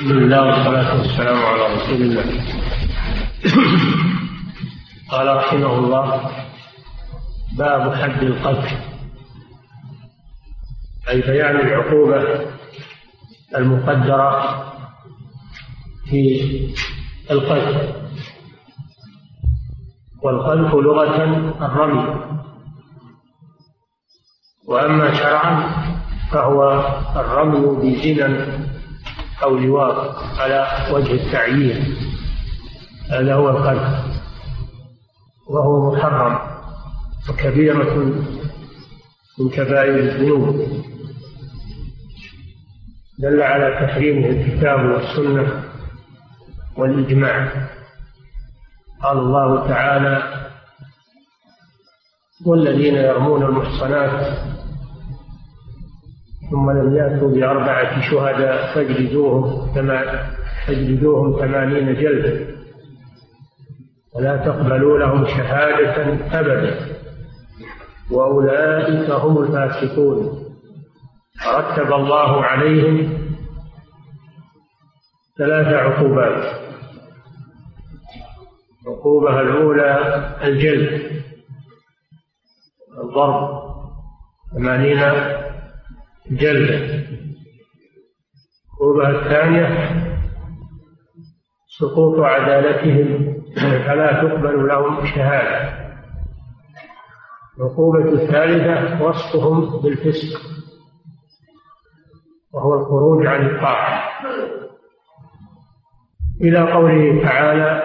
الحمد لله والصلاة والسلام على رسول الله. قال رحمه الله باب حد القذف أي بيان العقوبة المقدرة في القذف والقذف لغة الرمي. وأما شرعا فهو الرمي بزنا أو لواط على وجه التعيين. هذا هو القذف وهو محرم وكبيرة من كبائر الذنوب. دل على تحريمه الكتاب والسنة والإجماع. قال الله تعالى والذين يرمون المحصنات ثم لم يأتوا بأربعة شهداء فاجلدوهم فاجلدوهم ثمانين جلدة ولا تقبلوا لهم شهادة أبدا. وأولئك هم الفاسقون. رتب الله عليهم ثلاث عقوبات. العقوبة الأولى الجلد. الضرب. ثمانين جلدة العقوبة الثانية سقوط عدالتهم فلا تقبل لهم شهادة. العقوبة الثالثة وصفهم بالفسق وهو الخروج عن الطاعة. إلى قوله تعالى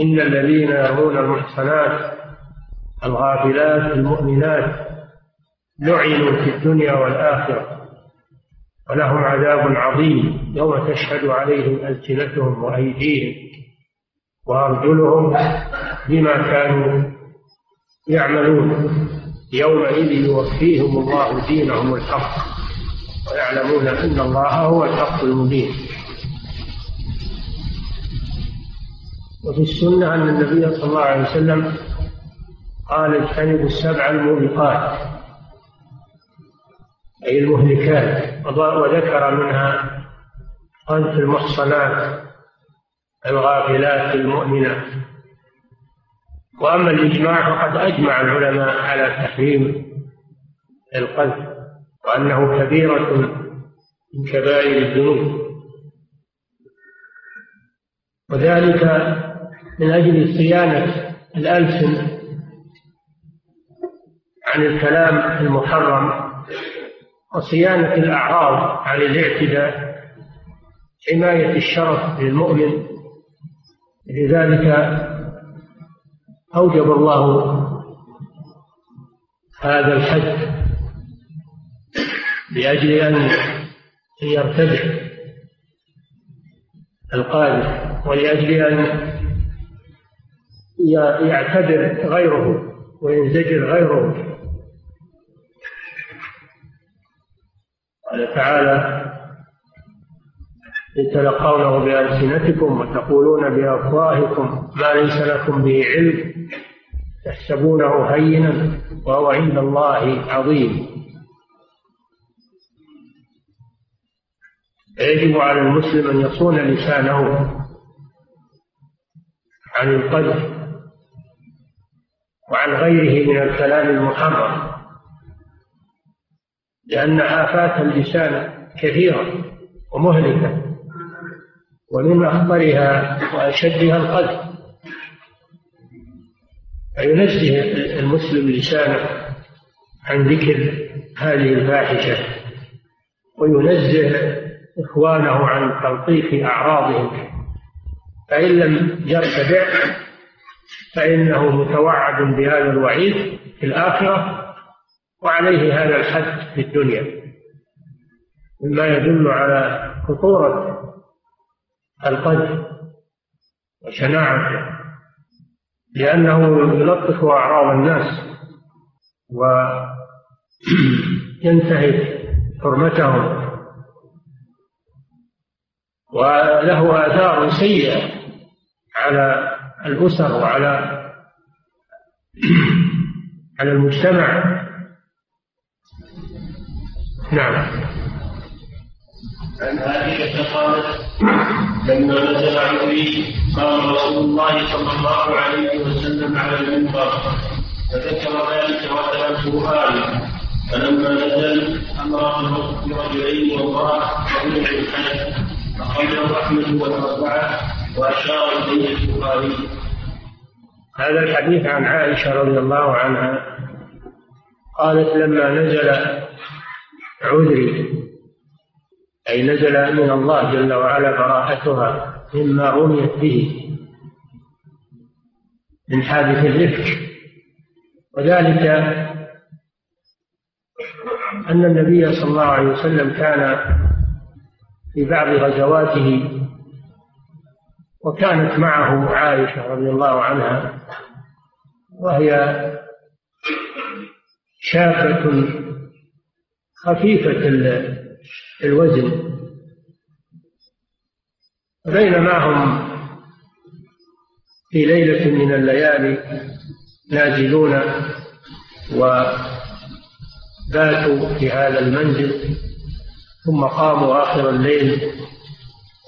إن الذين يرمون المحصنات الغافلات المؤمنات لعنوا في الدنيا والآخرة ولهم عذاب عظيم يوم تشهد عليهم ألسنتهم وأيديهم وأرجلهم بما كانوا يعملون. يومئذ يوفيهم الله دينهم الحق ويعلمون أن الله هو الحق المبين. وفي السنة أن النبي صلى الله عليه وسلم قال اجتنبوا السبع الموبقات. أي المهلكات وذكر منها قذف المحصنات الغافلات المؤمنات. وأما الإجماع فقد أجمع العلماء على تحريم القذف وأنه كبيرة من كبائر الذنوب. وذلك من أجل صيانة الألسن عن الكلام المحرم. وصيانة الأعراض عن الاعتداء حماية الشرف للمؤمن. لذلك أوجب الله هذا الحد لأجل أن يرتدع القادر ولأجل أن يعتبر غيره وينزجر غيره. قال تعالى إن تلقونه بألسنتكم وتقولون بأفواهكم ما ليس لكم به علم تحسبونه هينا وهو عند الله عظيم. يجب على المسلم أن يصون لسانه عن القذف وعن غيره من الكلام المحرم. لأن آفات اللسان كثيرة ومهلكة ومن أخطرها وأشدها القذف. فينزه المسلم لسانه عن ذكر هذه الفاحشة وينزه إخوانه عن تلطيف أعراضهم. فإن لم يرتدع فإنه متوعد بهذا الوعيد في الآخرة وعليه هذا الحد في الدنيا مما يدل على خطورة القذف وشناعته لأنه يلطف أعراض الناس وينتهك حرمتهم وله آثار سيئة على الأسر وعلى على المجتمع. نعم. عن عائشة قالت لما نزل عمري قام رسول الله صلى الله عليه وسلم على المنبر فذكر ذلك وتلا القرآن فلما نزل أمره برجلين وامرأة ومنع الحنف أخرجه أحمد والأربعة وأشار إليه البخاري. هذا الحديث عن عائشة رضي الله عنها قالت لما نزل عذري. أي نزل من الله جل وعلا براءتها مما رميت به من حادث الرفق. وذلك أن النبي صلى الله عليه وسلم كان في بعض غزواته وكانت معه عائشة رضي الله عنها وهي شابة خفيفة الوزن. بينما هم في ليلة من الليالي نازلون وباتوا في هذا المنزل ثم قاموا آخر الليل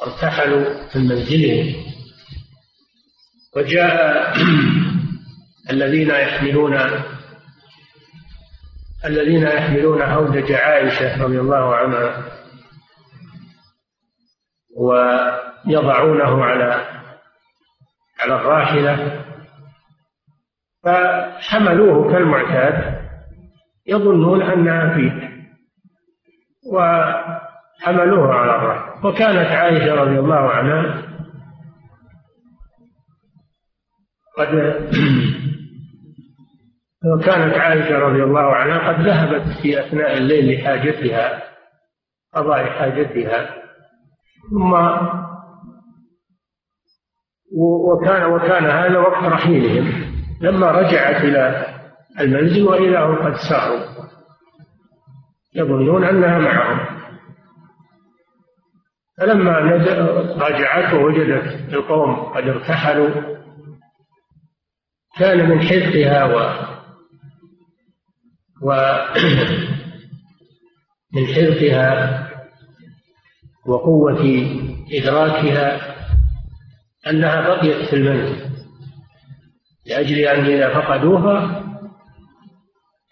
وارتحلوا من منزلهم. وجاء الذين يحملون الذين يحملون هودج عائشة رضي الله عنها ويضعونه على على الراحلة فحملوه كالمعتاد يظنون أنها فيه وحملوه على الراحلة. وكانت عائشة رضي الله عنها قد وكانت عائشة رضي الله عنها قد ذهبت في أثناء الليل لحاجتها قضاء حاجتها ثم وكان وكان هذا وقت رحيلهم. لما رجعت إلى المنزل وإذا هم قد ساروا. يظنون أنها معهم. فلما رجعت ووجدت القوم قد ارتحلوا كان من حرصها ومن حرصها وقوة إدراكها أنها بقيت في المنزل لأجل أن إذا فقدوها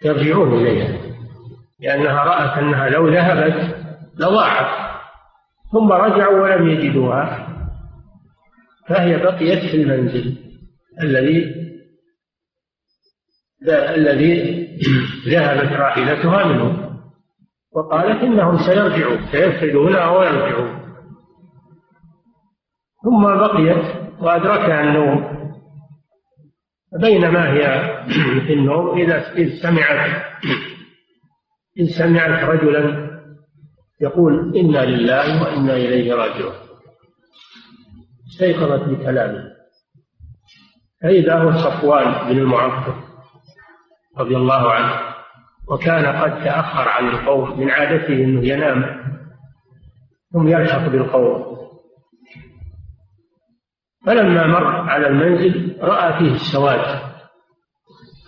يرجعون إليها لأنها رأت أنها لو ذهبت لضاعت ثم رجعوا ولم يجدوها فهي بقيت في المنزل الذي الذي ذهبت راحلتها منه وقالت إنهم سيرجعون سيفقدونها ويرجعون ثم بقيت وأدركها النوم. بينما هي في النوم إذا إذ سمعت إذ سمعت رجلا يقول إنا لله وإنا إليه راجعون. استيقظت بكلامه. فإذا هو صفوان بن المعطل رضي الله عنه وكان قد تأخر عن القوم من عادته أنه ينام ثم يلحق بالقوم. فلما مر على المنزل رأى فيه السواد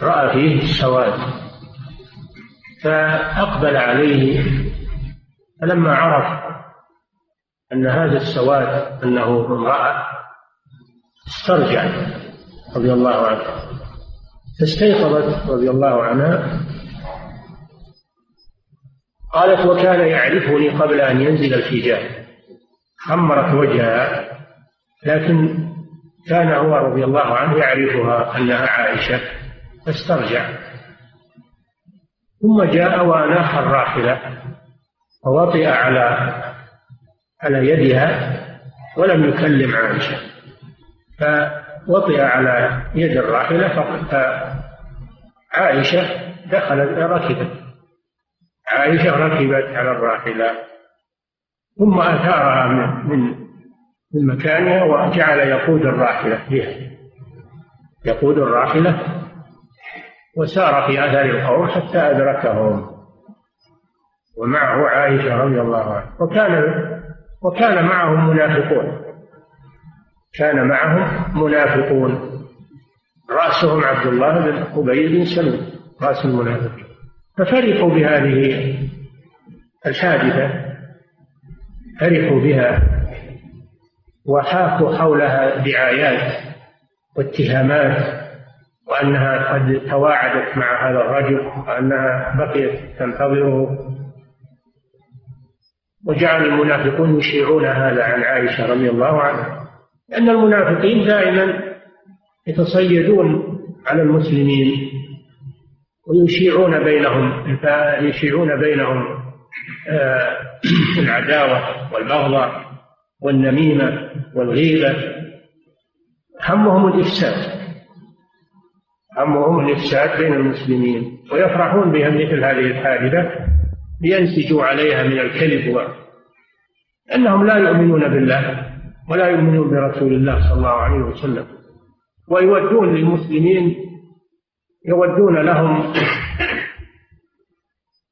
رأى فيه السواد فأقبل عليه. فلما عرف أن هذا السواد أنه امرأة استرجع رضي الله عنه. فاستيقظت رضي الله عنها. قالت وكان يعرفني قبل أن ينزل الحجاب. خمرت وجهها لكن كان هو رضي الله عنه يعرفها أنها عائشة فاسترجع. ثم جاء وأناخ الراحلة فوطئ على على يدها ولم يكلم عائشة. فوطئ على يد الراحلة فعائشة دخلت ركبت. عائشة ركبت على الراحلة. ثم أثارها من من مكانها وجعل يقود الراحلة فيها. يقود الراحلة وسار في أثر القوم حتى أدركهم. ومعه عائشة رضي الله عنها. وكان وكان معهم منافقون. كان معهم منافقون. رأسهم عبد الله بن أبي بن سلول رأس المنافقين. ففرحوا بهذه الحادثة فرحوا بها وحاكوا حولها دعايات واتهامات وأنها قد تواعدت مع هذا الرجل وأنها بقيت تنتظره. وجعل المنافقون يشيعون هذا عن عائشة رضي الله عنها. لأن المنافقين دائما يتصيدون على المسلمين ويشيعون بينهم يشيعون بينهم آه، العداوة والبغضاء والنميمة والغيبة. همهم الإفساد همهم الإفساد بين المسلمين ويفرحون بها مثل هذه الحادثة لينسجوا عليها من الكذب أنهم لا يؤمنون بالله. ولا يؤمنون برسول الله صلى الله عليه وسلم. ويودون للمسلمين يودون لهم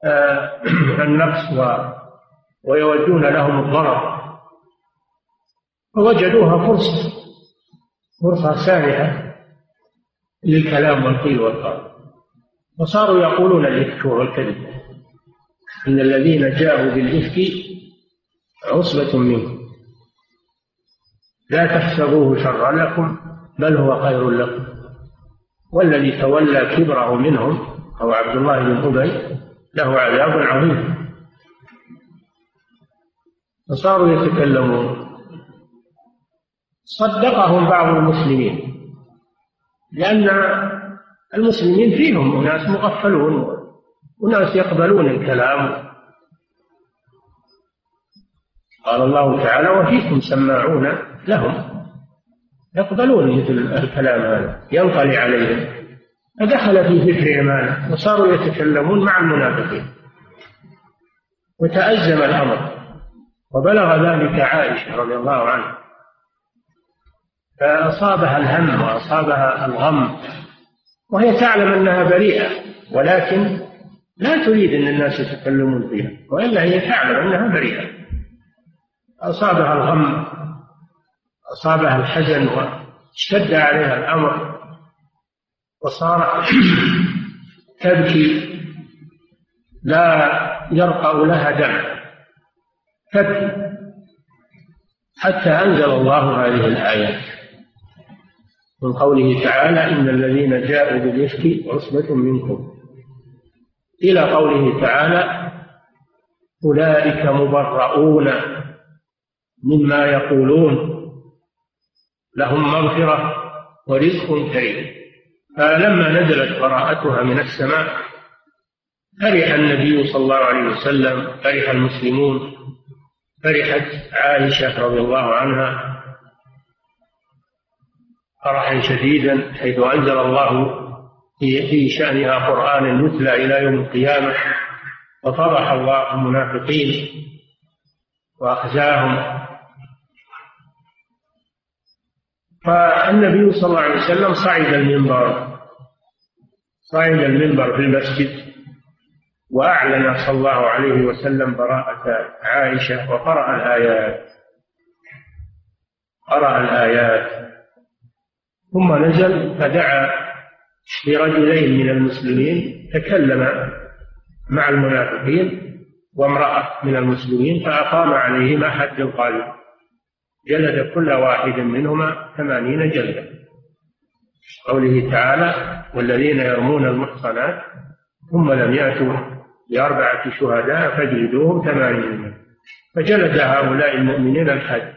آه، النقص ويودون لهم الضرر. فوجدوها فرصة فرصة سانحة للكلام والقيل والقال. وصاروا يقولون الإفك والكذب إن الذين جاءوا بالإفك عصبة منكم لا تحسبوه شرا لكم بل هو خير لكم. والذي تولى كبره منهم هو عبد الله بن أبي له عذاب عظيم. فصاروا يتكلمون. صدقهم بعض المسلمين لأن المسلمين فيهم أناس مغفلون وناس يقبلون الكلام. قال الله تعالى وفيكم سماعون لهم يقبلون مثل الكلام هذا ينطلي عليهم. فدخل في فكرهم هذا وصاروا يتكلمون مع المنافقين. وتأزم الأمر. وبلغ ذلك عائشة رضي الله عنها. فأصابها الهم وأصابها الغم. وهي تعلم أنها بريئة ولكن لا تريد أن الناس يتكلمون فيها وإلا هي تعلم أنها بريئة. أصابها الغم. أصابها الحزن واشتد عليها الأمر وصار تبكي لا يرقى لها دم. تبكي. حتى أنزل الله هذه الآيات من قوله تعالى إن الذين جاءوا بالإفك عصبة منكم. إلى قوله تعالى أولئك مبرؤون مما يقولون. لهم مغفرة ورزق كريم. فلما نزلت براءتها من السماء فرح النبي صلى الله عليه وسلم فرح المسلمون فرحت عائشة رضي الله عنها فرحا شديدا حيث أنزل الله في شأنها قرآنا يتلى إلى يوم القيامة وفضح الله المنافقين وأخزاهم فالنبي صلى الله عليه وسلم صعد المنبر صعد المنبر في المسجد وأعلن صلى الله عليه وسلم براءة عائشة وقرأ الآيات قرأ الآيات. ثم نزل فدعا برجلين من المسلمين تكلم مع المنافقين وامرأة من المسلمين فأقام عليهما حد القاذف جلد كل واحد منهما ثمانين جلدة قوله تعالى والذين يرمون المحصنات ثم لم يأتوا بأربعة شهداء فاجلدوهم ثمانين فجلد هؤلاء المؤمنين الحد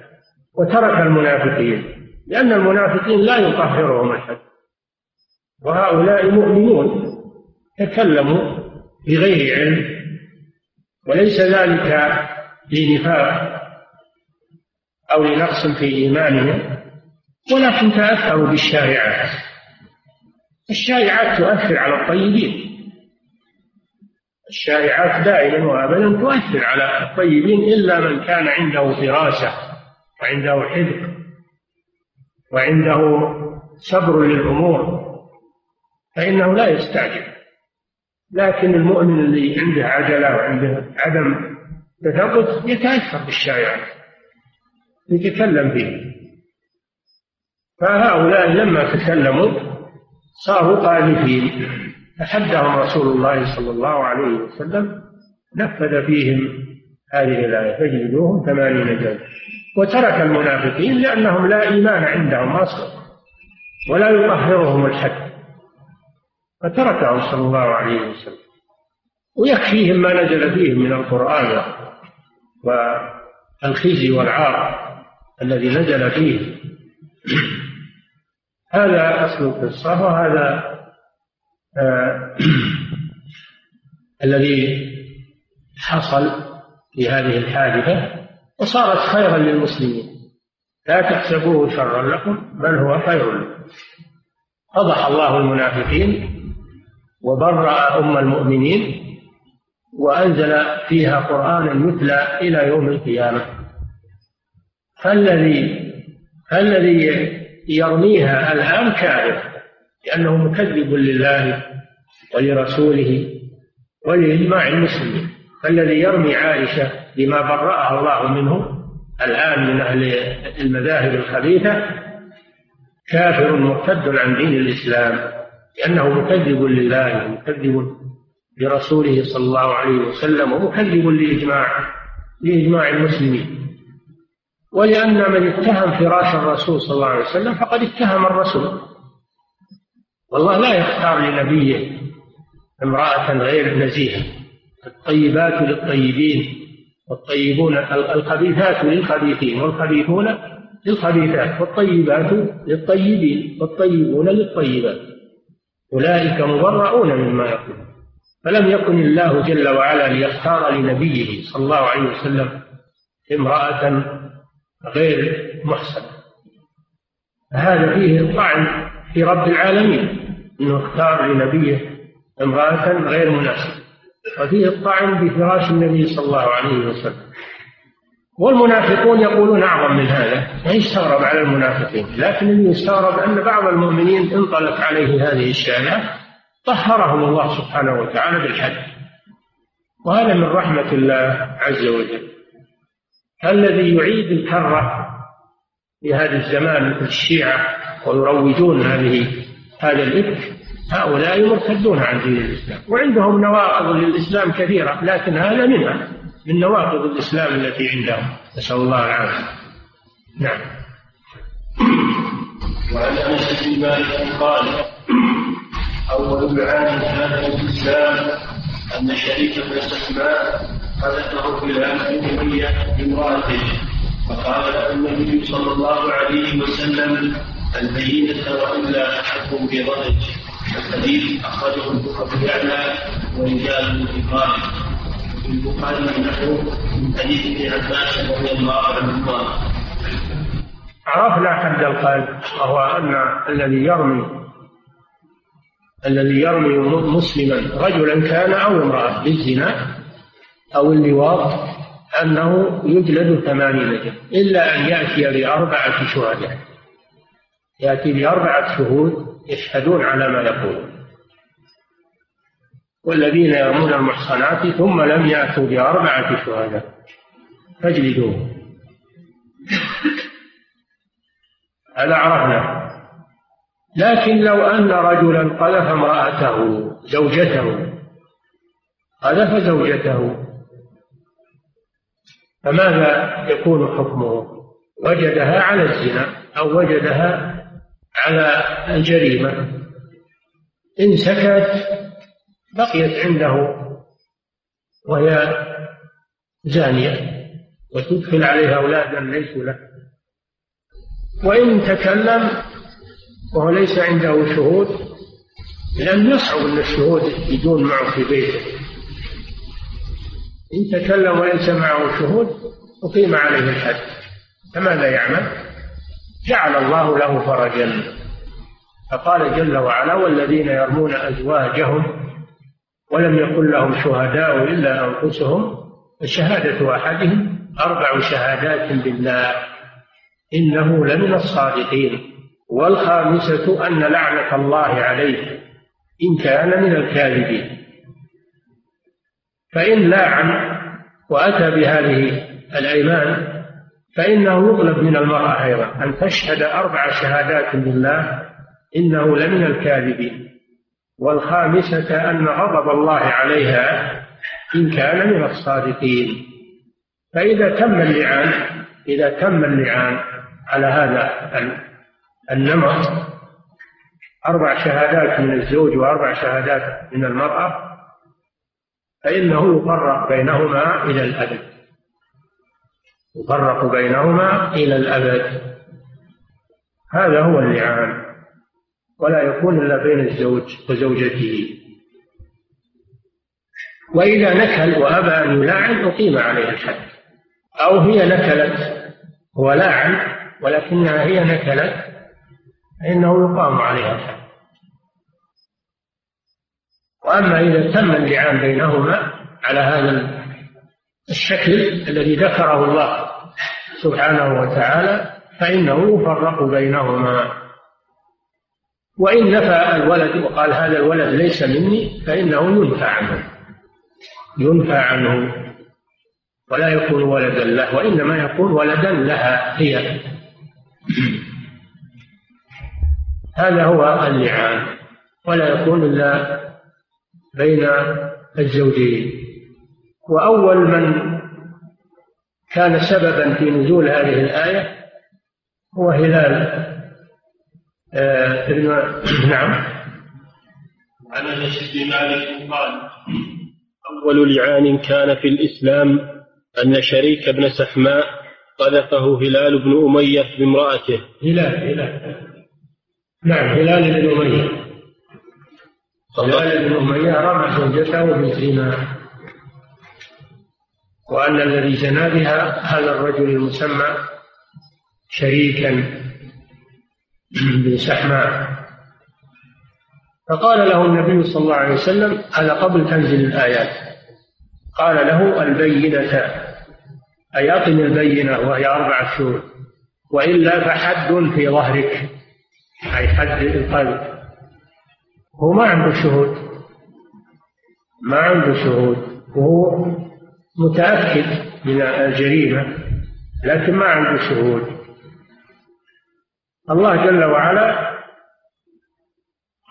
وترك المنافقين لأن المنافقين لا يطهرهم الحد. وهؤلاء مؤمنون تكلموا بغير علم وليس ذلك لنفاق أو لنقص في إيمانهم ولكن تأثروا بالشائعات الشائعات تؤثر على الطيبين. الشائعات دائما وابدا تؤثر على الطيبين إلا من كان عنده فراسه وعنده حذق وعنده صبر للأمور فإنه لا يستعجل. لكن المؤمن اللي عنده عجلة وعنده عدم تثبت يتأثر بالشائعات يتكلم فيه. فهؤلاء لما تكلموا صاروا قاذفين فحدهم رسول الله صلى الله عليه وسلم نفذ فيهم هذه الآية فاجلدوهم ثمانين جلدة وترك المنافقين لأنهم لا إيمان عندهم أصلا ولا يطهرهم الحد. فتركهم صلى الله عليه وسلم. ويكفيهم ما نزل فيهم من القرآن والخزي والعار. الذي نزل فيه. هذا أصل القصة وهذا آه الذي حصل في هذه الحادثة وصارت خيرا للمسلمين. لا تحسبوه شرا لكم بل هو خير لكم. فضح الله المنافقين وبرأ أم المؤمنين وأنزل فيها قرآنا يتلى إلى يوم القيامة. فالذي فالذي يرميها الآن كافر لأنه مكذب لله ولرسوله ولإجماع المسلمين. فالذي يرمي عائشة بما برأها الله منه الآن من أهل المذاهب الخبيثة كافر مرتد عن دين الإسلام لأنه مكذب لله ومكذب لرسوله صلى الله عليه وسلم ومكذب لإجماع لإجماع المسلمين. ولأن من اتهم فراش الرسول صلى الله عليه وسلم فقد اتهم الرسول. والله لا يختار لنبيه امرأة غير نزيهة. الطيبات للطيبين والطيبون الخبيثات للخبيثين والخبيثون للخبيثات والطيبات للطيبين والطيبون للطيبات. أولئك مبرؤون مما يقول. فلم يكن الله جل وعلا ليختار لنبيه صلى الله عليه وسلم امرأة غير محسنة هذا فيه طعن في رب العالمين إنه اختار لنبيه امرأة غير مناسبة. وفيه الطعن بفراش النبي صلى الله عليه وسلم. والمنافقون يقولون أعظم من هذا ما يستغرب على المنافقين. لكن يستغرب أن بعض المؤمنين انطلق عليه هذه الشهادة طهرهم الله سبحانه وتعالى بالحج. وهذا من رحمة الله عز وجل. الذي يعيد الكرة في هذا الزمان مثل الشيعة ويروجون هذه هذا الإفك هؤلاء مرتدون عن دين الإسلام. وعندهم نواقض للإسلام كثيرة لكن هذا منها من نواقض الإسلام التي عندهم. نسأل الله العافية. نعم. وعن أنس بن مالك قال أول عام كان في الإسلام أن شريك بن في العام النبويه بامراته فقال له النبي صلى الله عليه وسلم البينة وإلا حق بضرج الحديث أخرجه البخاري يعلى ورجال البخاري. في البخاري نحو من حديث ابن عباس رضي الله عنهما عرفنا حد القلب وهو أن الذي يرمي الذي يرمي مسلما رجلا كان أو امرأة بالزنا أو اللواط أنه يجلد ثمانين إلا أن يأتي بأربعة شهداء. يأتي بأربعة شهود يشهدون على ما يقول. والذين يرمون المحصنات ثم لم يأتوا بأربعة شهداء. فاجلدوهم هذا عرفنا. لكن لو أن رجلا قذف امرأته زوجته قذف زوجته فماذا يكون حكمه؟ وجدها على الزنا أو وجدها على الجريمة. إن سكت بقيت عنده وهي زانية وتدخل عليها أولادا ليسوا له. وإن تكلم وهو ليس عنده شهود لأن يصعب أن الشهود يجون معه في بيته. إن تكلم وليس معه شهود أقيم عليه الحد. فماذا يعمل؟ جعل الله له فرجا. فقال جل وعلا والذين يرمون أزواجهم ولم يكن لهم شهداء إلا أنفسهم فشهادة أحدهم أربع شهادات بالله. إنه لمن الصادقين. والخامسة أن لعنة الله عليه إن كان من الكاذبين. فإن لاعن وأتى بهذه الأيمان فإنه يطلب من المرأة أيضا أن تشهد أربع شهادات لله إنه لمن الكاذبين والخامسة أن غضب الله عليها إن كان من الصادقين. فإذا تم اللعان إذا تم اللعان على هذا النمط أربع شهادات من الزوج وأربع شهادات من المرأة فإنه يفرق بينهما إلى الأبد. يفرق بينهما إلى الأبد. هذا هو اللعان. ولا يكون إلا بين الزوج وزوجته. وإذا نكل وأبى أن يلاعن أقيم عليه الحد. أو هي نكلت ولاعن ولكنها هي نكلت فإنه يقام عليها الحد. وأما إذا تم اللعان بينهما على هذا الشكل الذي ذكره الله سبحانه وتعالى فإنه يفرق بينهما. وإن نفى الولد وقال هذا الولد ليس مني فإنه ينفى عنه. ينفى عنه ولا يكون ولدا له وإنما يكون ولدا لها هي. هذا هو اللعان ولا يكون إلا بين الزوجين. وأول من كان سببا في نزول هذه الآية هو هلال. آه ابن نعم. عن أنس بن مالك قال أول لعان كان في الإسلام أن شريك بن سحماء قذفه هلال بن أمية بامرأته. هلال هلال. نعم هلال بن أمية. هلال بن أمية رمى زوجته بالزنا وأن الذي زنا بها هذا الرجل المسمى شريكا بسحماء فقال له النبي صلى الله عليه وسلم هذا قبل تنزل الآيات؟ قال له البينة. أي أقم البينة وهي أربعة شهور وإلا فحد في ظهرك. أي حد القلب. هو ما عنده شهود. ما عنده شهود. وهو متأكد من الجريمة لكن ما عنده شهود. الله جل وعلا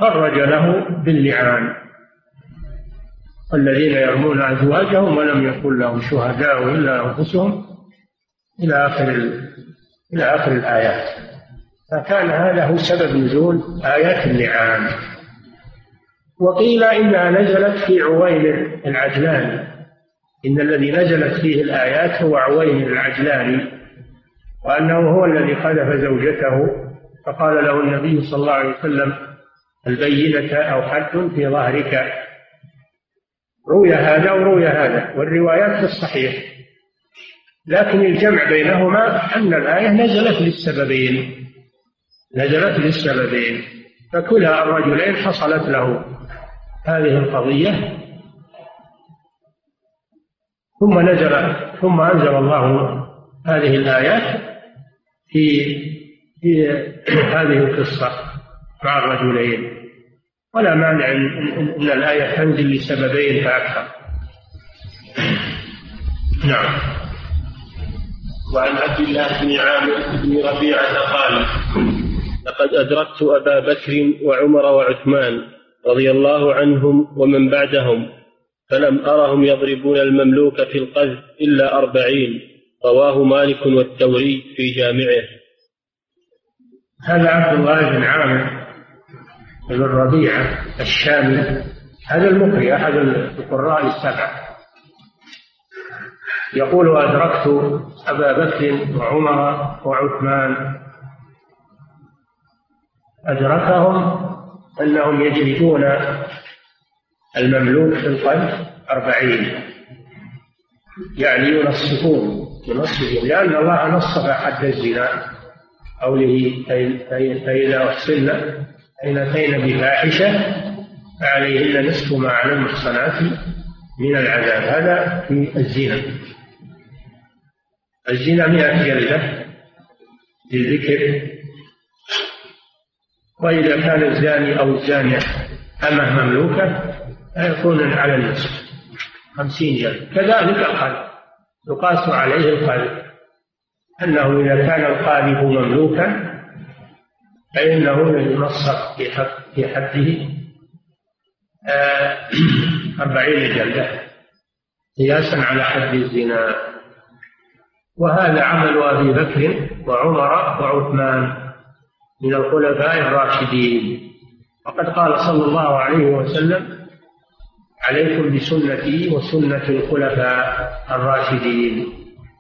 فرج له باللعان. الذين يرمون أزواجهم ولم يكن لهم شهداء إلا أنفسهم إلى آخر إلى آخر الآيات. فكان هذا هو سبب نزول آيات اللعان. وقيل إنها نزلت في عويمر العجلاني إن الذي نزلت فيه الآيات هو عويمر العجلاني وأنه هو الذي قذف زوجته فقال له النبي صلى الله عليه وسلم البينة أو حد في ظهرك. روي هذا وروي هذا والروايات في الصحيح. لكن الجمع بينهما أن الآية نزلت للسببين. نزلت للسببين فكلا الرجلين حصلت له. هذه القضية. ثم نزل ثم أنزل الله هذه الآيات في في هذه القصة مع الرجلين. ولا مانع إن الآية تنزل لسببين فأكثر. نعم. وعن عبد الله بن عامر بن ربيعة قال لقد أدركت أبا بكر وعمر وعثمان رضي الله عنهم ومن بعدهم فلم أرهم يضربون المملوك في القذف إلا أربعين. رواه مالك والثوري في جامعه. هذا عبد الله بن عامر بن الربيعة الشامي. هذا المقري أحد القراء السبعة يقول أدركت أبا بكر وعمر وعثمان أدركهم أنهم يجلدون المملوك في القلب أربعين يعني ينصفون ينصفون لأن الله نصف حد الزنا قوله فإذا أحسن فإن أتين بفاحشة فعليهن نصف ما على المحصنات من العذاب. هذا في الزنا. الزنا مئة جلدة للذكر وإذا كان الزاني أو الزانية أمة مملوكة فيكون على النصف. خمسين جلد كذلك القلب يقاس عليه القلب أنه إذا كان القاذف مملوكا فإنه ينصر في حق في حده أربعين جلدة. قياسا على حد الزنا. وهذا عمل أبي بكر وعمر وعثمان. من الخلفاء الراشدين. وقد قال صلى الله عليه وسلم عليكم بسنتي وسنة الخلفاء الراشدين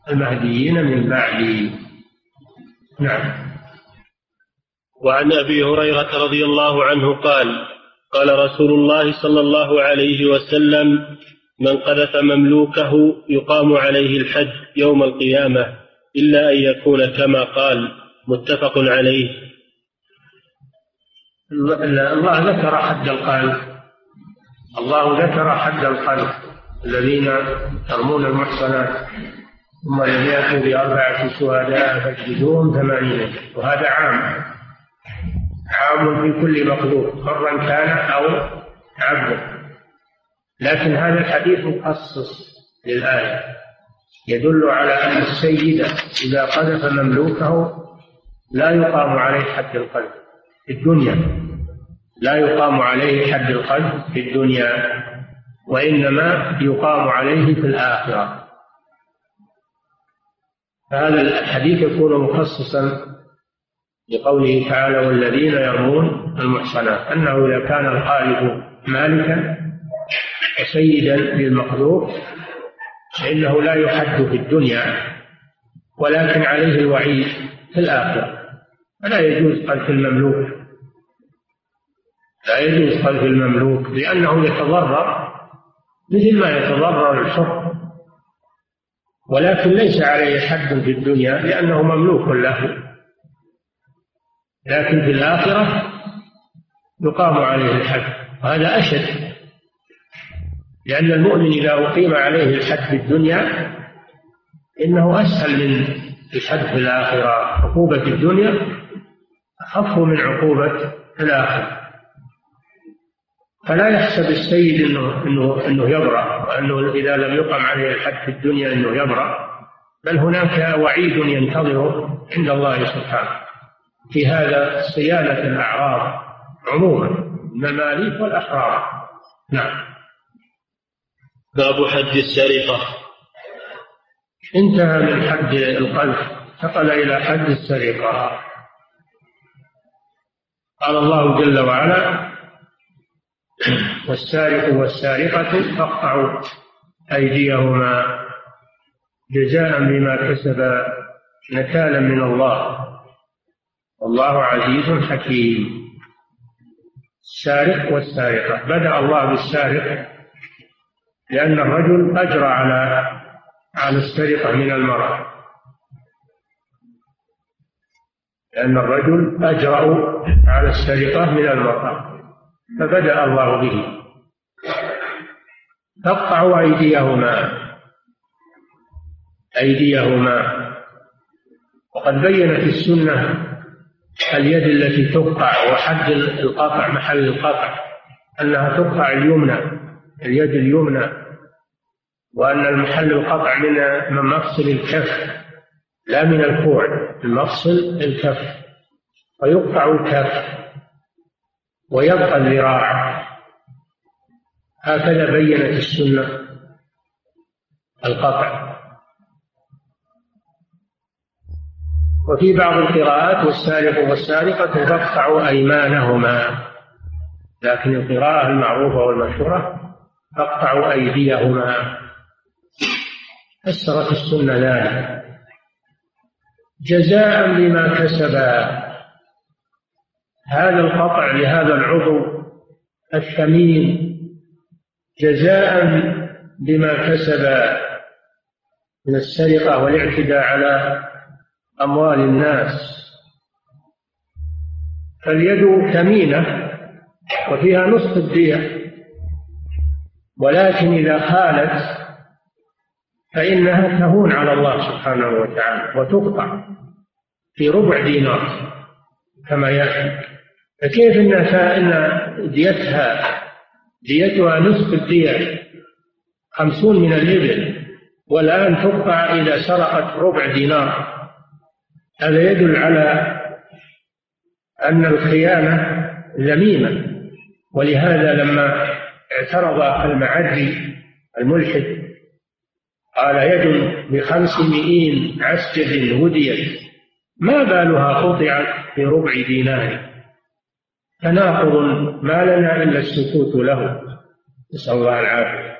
المهديين من بعدي. نعم. وعن أبي هريرة رضي الله عنه قال قال رسول الله صلى الله عليه وسلم من قذف مملوكه يقام عليه الحد يوم القيامة إلا أن يكون كما قال متفق عليه. الله ذكر حد القذف الله ذكر حد القذف الذين يرمون المحصنات. ثم لم يأتوا بأربعة شهداء فاجلدوهم ثمانين. وهذا عام. عام في كل مقدور حرا كان أو عبدا لكن هذا الحديث مخصص للآية. يدل على أن السيد إذا قذف مملوكه لا يقام عليه حد القذف في الدنيا. لا يقام عليه حد القذف في الدنيا وإنما يقام عليه في الآخرة. فهذا الحديث يكون مخصصا لقوله تعالى والذين يرمون المحصنات أنه إذا كان القالب مالكا وسيدا للمقذوف فإنه لا يحد في الدنيا ولكن عليه الوعيد في الآخرة. فلا يجوز قذف المملوك. لا يجوز قذف المملوك لأنه يتضرر مثل ما يتضرر الحر. ولكن ليس عليه حد في الدنيا لأنه مملوك له. لكن في الآخرة يقام عليه الحد. وهذا أشد. لأن المؤمن إذا أقيم عليه الحد في الدنيا إنه أسهل من الحد في الآخرة عقوبة الدنيا أخف من عقوبة الآخرة فلا يحسب السيد انه انه إنه يبرأ وأنه إذا لم يقم عليه الحد في الدنيا إنه يبرأ. بل هناك وعيد ينتظره عند الله سبحانه. في هذا صيانة الأعراض عموما المماليك والأحرار. نعم. باب حد السرقة. انتهى من حد القذف انتقل إلى حد السرقة. قال الله جل وعلا والسارق والسارقة فاقطعوا أيديهما جزاء بما كسب نكالا من الله. والله عزيز حكيم. السارق والسارقة. بدأ الله بالسارق لأن الرجل أجرى على على السرقة من المرأة. لأن الرجل أجرأ على السرقة من المرأة فبدأ الله به. فاقطعوا أيديهما أيديهما. وقد بينت السنة اليد التي تقطع وحد القطع محل القطع أنها تقطع اليمنى اليد اليمنى وأن المحل القطع من مفصل الكف. لا من الكوع من مفصل الكف. فيقطع الكف. ويبقى الذراع. هكذا بينت السنة. القطع. وفي بعض القراءات والسارق والسارقة فاقطعوا أيمانهما. لكن القراءة المعروفة والمشهورة فاقطعوا أيديهما. فسرت السنة ذلك. جزاء بما كسبا. هذا القطع لهذا العضو الثمين جزاء بما كسب من السرقة والاعتداء على أموال الناس. فاليد ثمينة وفيها نصف الدية ولكن إذا خالت فإنها تهون على الله سبحانه وتعالى وتقطع. في ربع دينار كما يأتي. فكيف إن إن ديتها ديتها نصف الدية خمسون من الإبل والآن تقطع إذا سرقت ربع دينار؟ هذا يدل على أن الخيانة ذميمة. ولهذا لما اعترض المعدي الملحد قال يد بخمسمائين عسجد هديت ما بالها قطعت في ربع دينار؟ تناقض ما لنا إلا السكوت له. نسأل الله العافية.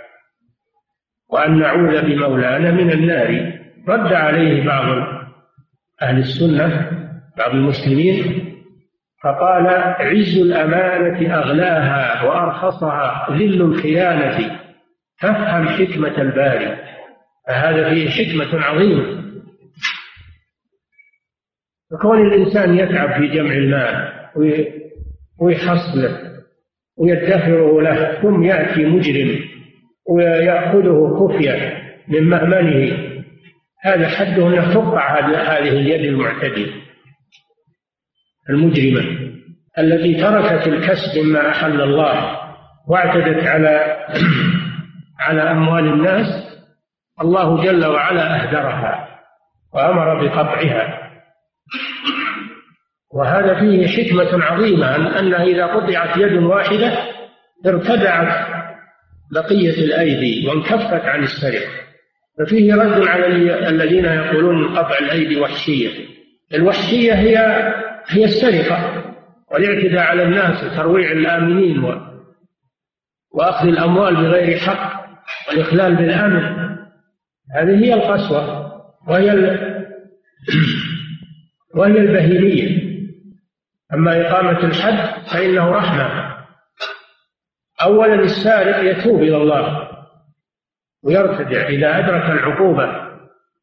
وأن نعوذ بمولانا من النار. رد عليه بعض أهل السنة بعض المسلمين فقال عز الأمانة أغلاها وأرخصها ذل الخيانة. فافهم حكمة الباري. فهذا فيه حكمة عظيمة. فكون الإنسان يتعب في جمع المال ويحصله ويدخره له ثم يأتي مجرم ويأخذه خفية من مأمنه هذا حده أن تقطع هذه اليد المعتدية المجرمة التي تركت الكسب مما أحل الله واعتدت على على أموال الناس الله جل وعلا أهدرها وأمر بقطعها. وهذا فيه حكمة عظيمة أن إذا قطعت يد واحدة ارتدعت بقية الأيدي وانكفت عن السرقة. ففيه رد على الذين يقولون قطع الأيدي وحشية. الوحشية هي هي السرقة والاعتداء على الناس وترويع الآمنين و... وأخذ الأموال بغير حق والإخلال بالأمن. هذه هي القسوة وهي. وهي البهيمية. أما إقامة الحد فإنه رحمة. أولا السارق يتوب إلى الله ويرتدع إذا أدرك العقوبة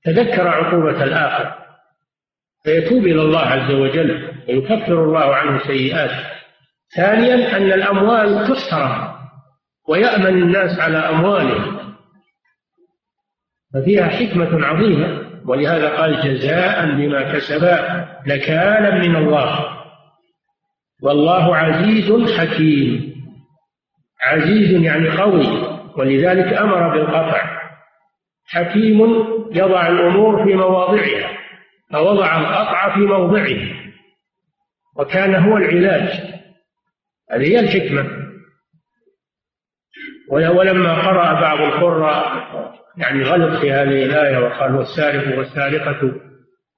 تذكر عقوبة الآخر فيتوب إلى الله عز وجل ويكفر الله عنه سيئاته. ثانيا أن الأموال تحترم ويأمن الناس على أموالهم. ففيها حكمة عظيمة ولهذا قال جزاء بما كسبا نكالا من الله. والله عزيز حكيم. عزيز يعني قوي ولذلك أمر بالقطع. حكيم يضع الأمور في مواضعها فوضع القطع في موضعه وكان هو العلاج. هذه هي الحكمة. ولما قرأ بعض القراء يعني غلط في هذه الآية وقال والسارق والسارقة.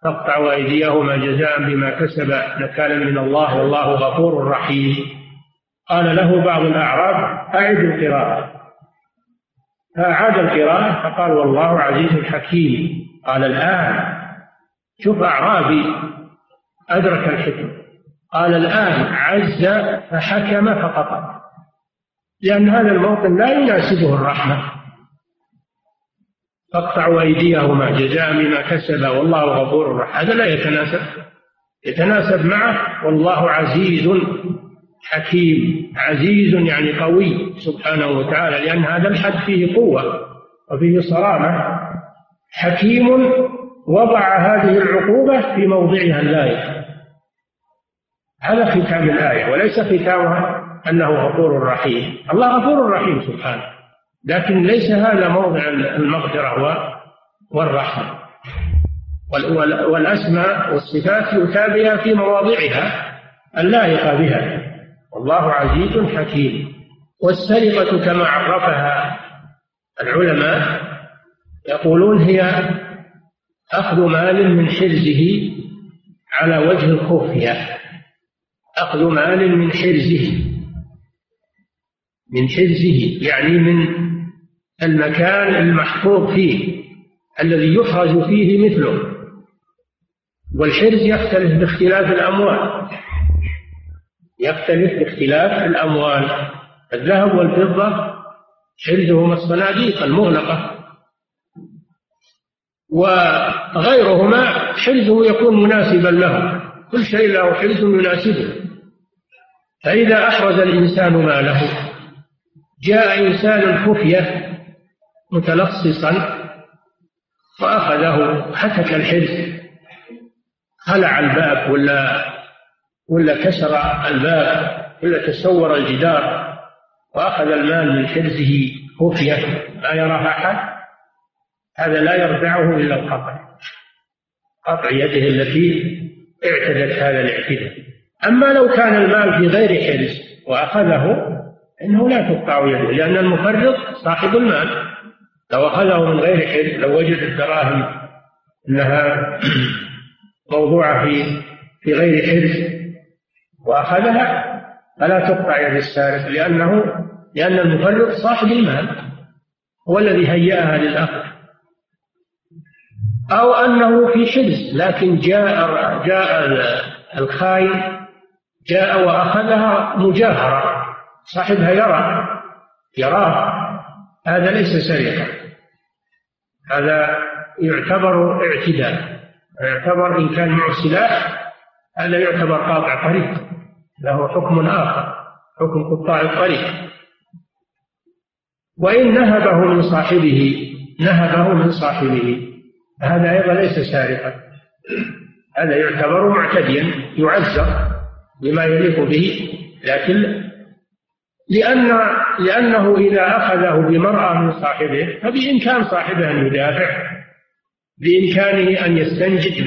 فاقطعوا أيديهما جزاء بما كسب نكالا من الله والله غفور رحيم. قال له بعض الأعراب أعد القراءة. فأعاد القراءة؟ فقال والله عزيز حكيم. قال الآن. شوف أعرابي أدرك الحكم. قال الآن عز فحكم فقطع. لأن هذا الموطن لا يناسبه الرحمة. فاقطعوا أيديهما جزاء بما كسبا والله غفور رحيم. هذا لا يتناسب. يتناسب معه والله عزيز حكيم. عزيز يعني قوي سبحانه وتعالى لأن هذا الحد فيه قوة وفيه صرامة. حكيم وضع هذه العقوبة في موضعها اللائق هذا ختام الآية وليس ختامها أنه غفور رحيم. الله غفور رحيم سبحانه. لكن ليس هذا موضع المغفرة والرحمة. والأسماء والصفات يتابع في مواضعها اللائقة بها. والله عزيز حكيم. والسرقة كما عرفها العلماء يقولون هي أخذ مال من حرزه على وجه الخفية. أخذ مال من حرزه. من حرزه يعني من المكان المحفوظ فيه الذي يحرز فيه مثله. والحرز يختلف باختلاف الأموال. يختلف باختلاف الأموال. الذهب والفضة حرزهما الصناديق المغلقة. وغيرهما حرزه يكون مناسبا له. كل شيء له حرز يناسبه. فإذا أحرز الإنسان ماله جاء إنسان خفية متلصصا وأخذه حتك الحرز خلع الباب ولا ولا كسر الباب ولا تسور الجدار. وأخذ المال من حرزه خفية لا يراها أحد. هذا لا يردعه إلا القطع. قطع يده التي اعتدت هذا الاعتداء. أما لو كان المال في غير حرز وأخذه إنه لا تقطع يده لأن المفرط صاحب المال. لو أخذه من غير حرز لو وجد الدراهم أنها موضوعة في في غير حرز وأخذها فلا تقطع يد السارق لأنه لأن المفرط صاحب المال هو الذي هيأها للأخذ. أو أنه في حرز لكن جاء جاء الخاين جاء وأخذها مجاهرة صاحبها يرى يراه هذا ليس سرقة. هذا يعتبر اعتداء. يعتبر إن كان معه سلاح هذا يعتبر قاطع طريق. له حكم آخر حكم قطاع الطريق. وإن نهبه من صاحبه نهبه من صاحبه. هذا أيضا ليس سارقا. هذا يعتبر معتديا يعزر بما يليق به لكن لأن لأنه إذا أخذه بمرأة من صاحبه فبإمكان صاحبه أن يدافع بإمكانه أن يستنجد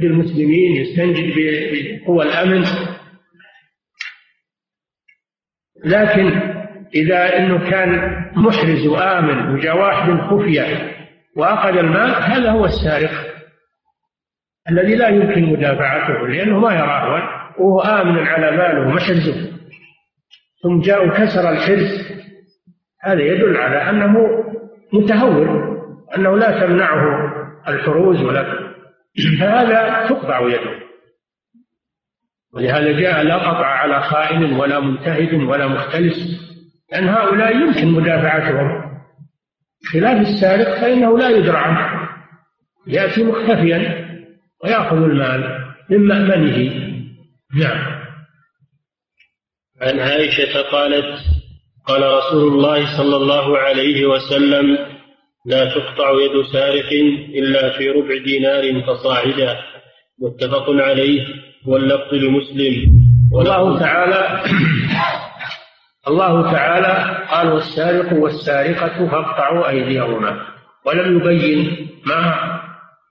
بالمسلمين يستنجد بقوى الأمن. لكن إذا أنه كان محرز وآمن وجاء واحد خفية وأخذ المال هذا هو السارق الذي لا يمكن مدافعته لأنه ما يراه وهو آمن على ماله محرزه ثم جاء وكسر الحرز هذا يدل على أنه متهور أنه لا تمنعه الحروز ولا فهذا تقطع يده. ولهذا جاء لا قطع على خائن ولا منتهد ولا مختلس لأن هؤلاء يمكن مدافعتهم. خلاف السارق فإنه لا يدرى عنه. يأتي مختفيا ويأخذ المال من مأمنه. نعم. عن عائشة قالت قال رسول الله صلى الله عليه وسلم لا تقطع يد سارق إلا في ربع دينار فصاعدا. متفق عليه واللفظ لمسلم والله تعالى الله تعالى قال والسارق والسارقة فاقطعوا أيديهما. ولم يبين ما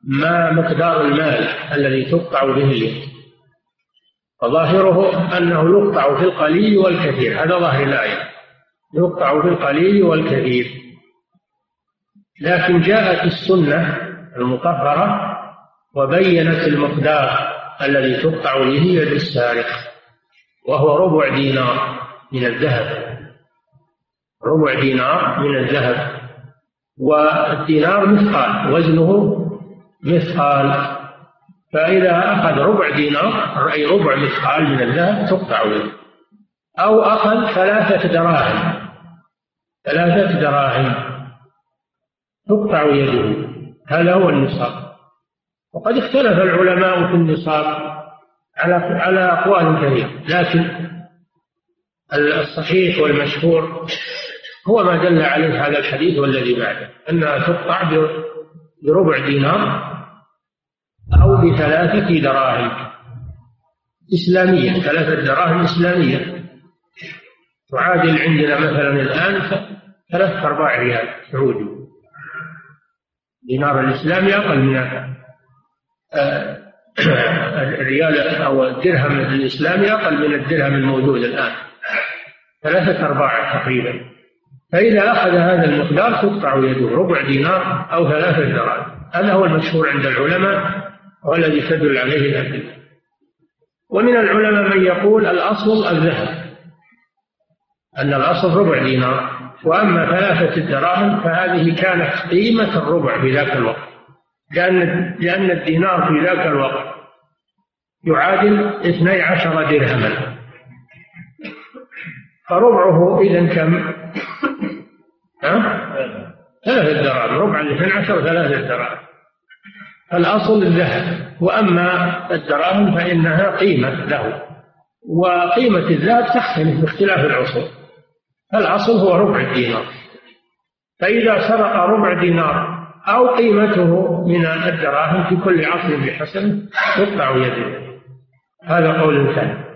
ما مقدار المال الذي تقطع به اليد. فظاهره أنه يقطع في القليل والكثير. هذا ظاهر الآية. يقطع في القليل والكثير. لكن جاءت السنة المطهرة وبينت المقدار الذي تقطع به يد السارق وهو ربع دينار من الذهب. ربع دينار من الذهب. والدينار مثقال وزنه مثقال فإذا أخذ ربع دينار أي ربع مثقال من الذهب تقطع يده أو أخذ ثلاثة دراهم. ثلاثة دراهم تقطع يده. هذا هو النصاب. وقد اختلف العلماء في النصاب على على أقوال كثيرة لكن الصحيح والمشهور هو ما دل عليه هذا الحديث والذي بعده أنها تقطع بربع دينار أو بثلاثة دراهم. إسلامية ثلاثة دراهم إسلامية. تعادل عندنا مثلا الآن ثلاثة أرباع ريال سعودي. دينار الإسلامي أقل من آه، الريال أو الدرهم الإسلامي أقل من الدرهم الموجود الآن. ثلاثة أرباع تقريبا. فإذا أخذ هذا المقدار تقطع يده ربع دينار أو ثلاثة دراهم. هذا هو المشهور عند العلماء. والذي تدل عليه الأدلة ومن العلماء من يقول الأصل الذهب أن الأصل ربع دينار وأما ثلاثة الدراهم فهذه كانت قيمة الربع في ذاك الوقت لأن لأن الدينار في ذاك الوقت يعادل اثني عشر درهما فربعه إذا كم؟ ها؟ ثلاثة دراهم ربع الاثني عشر ثلاثة دراهم الأصل الذهب وأما الدراهم فإنها قيمة له وقيمة الذهب تختلف باختلاف العصور. الأصل هو ربع الدينار. فإذا سرق ربع دينار أو قيمته من الدراهم في كل عصر بحسب تقطع يده. هذا قول ثاني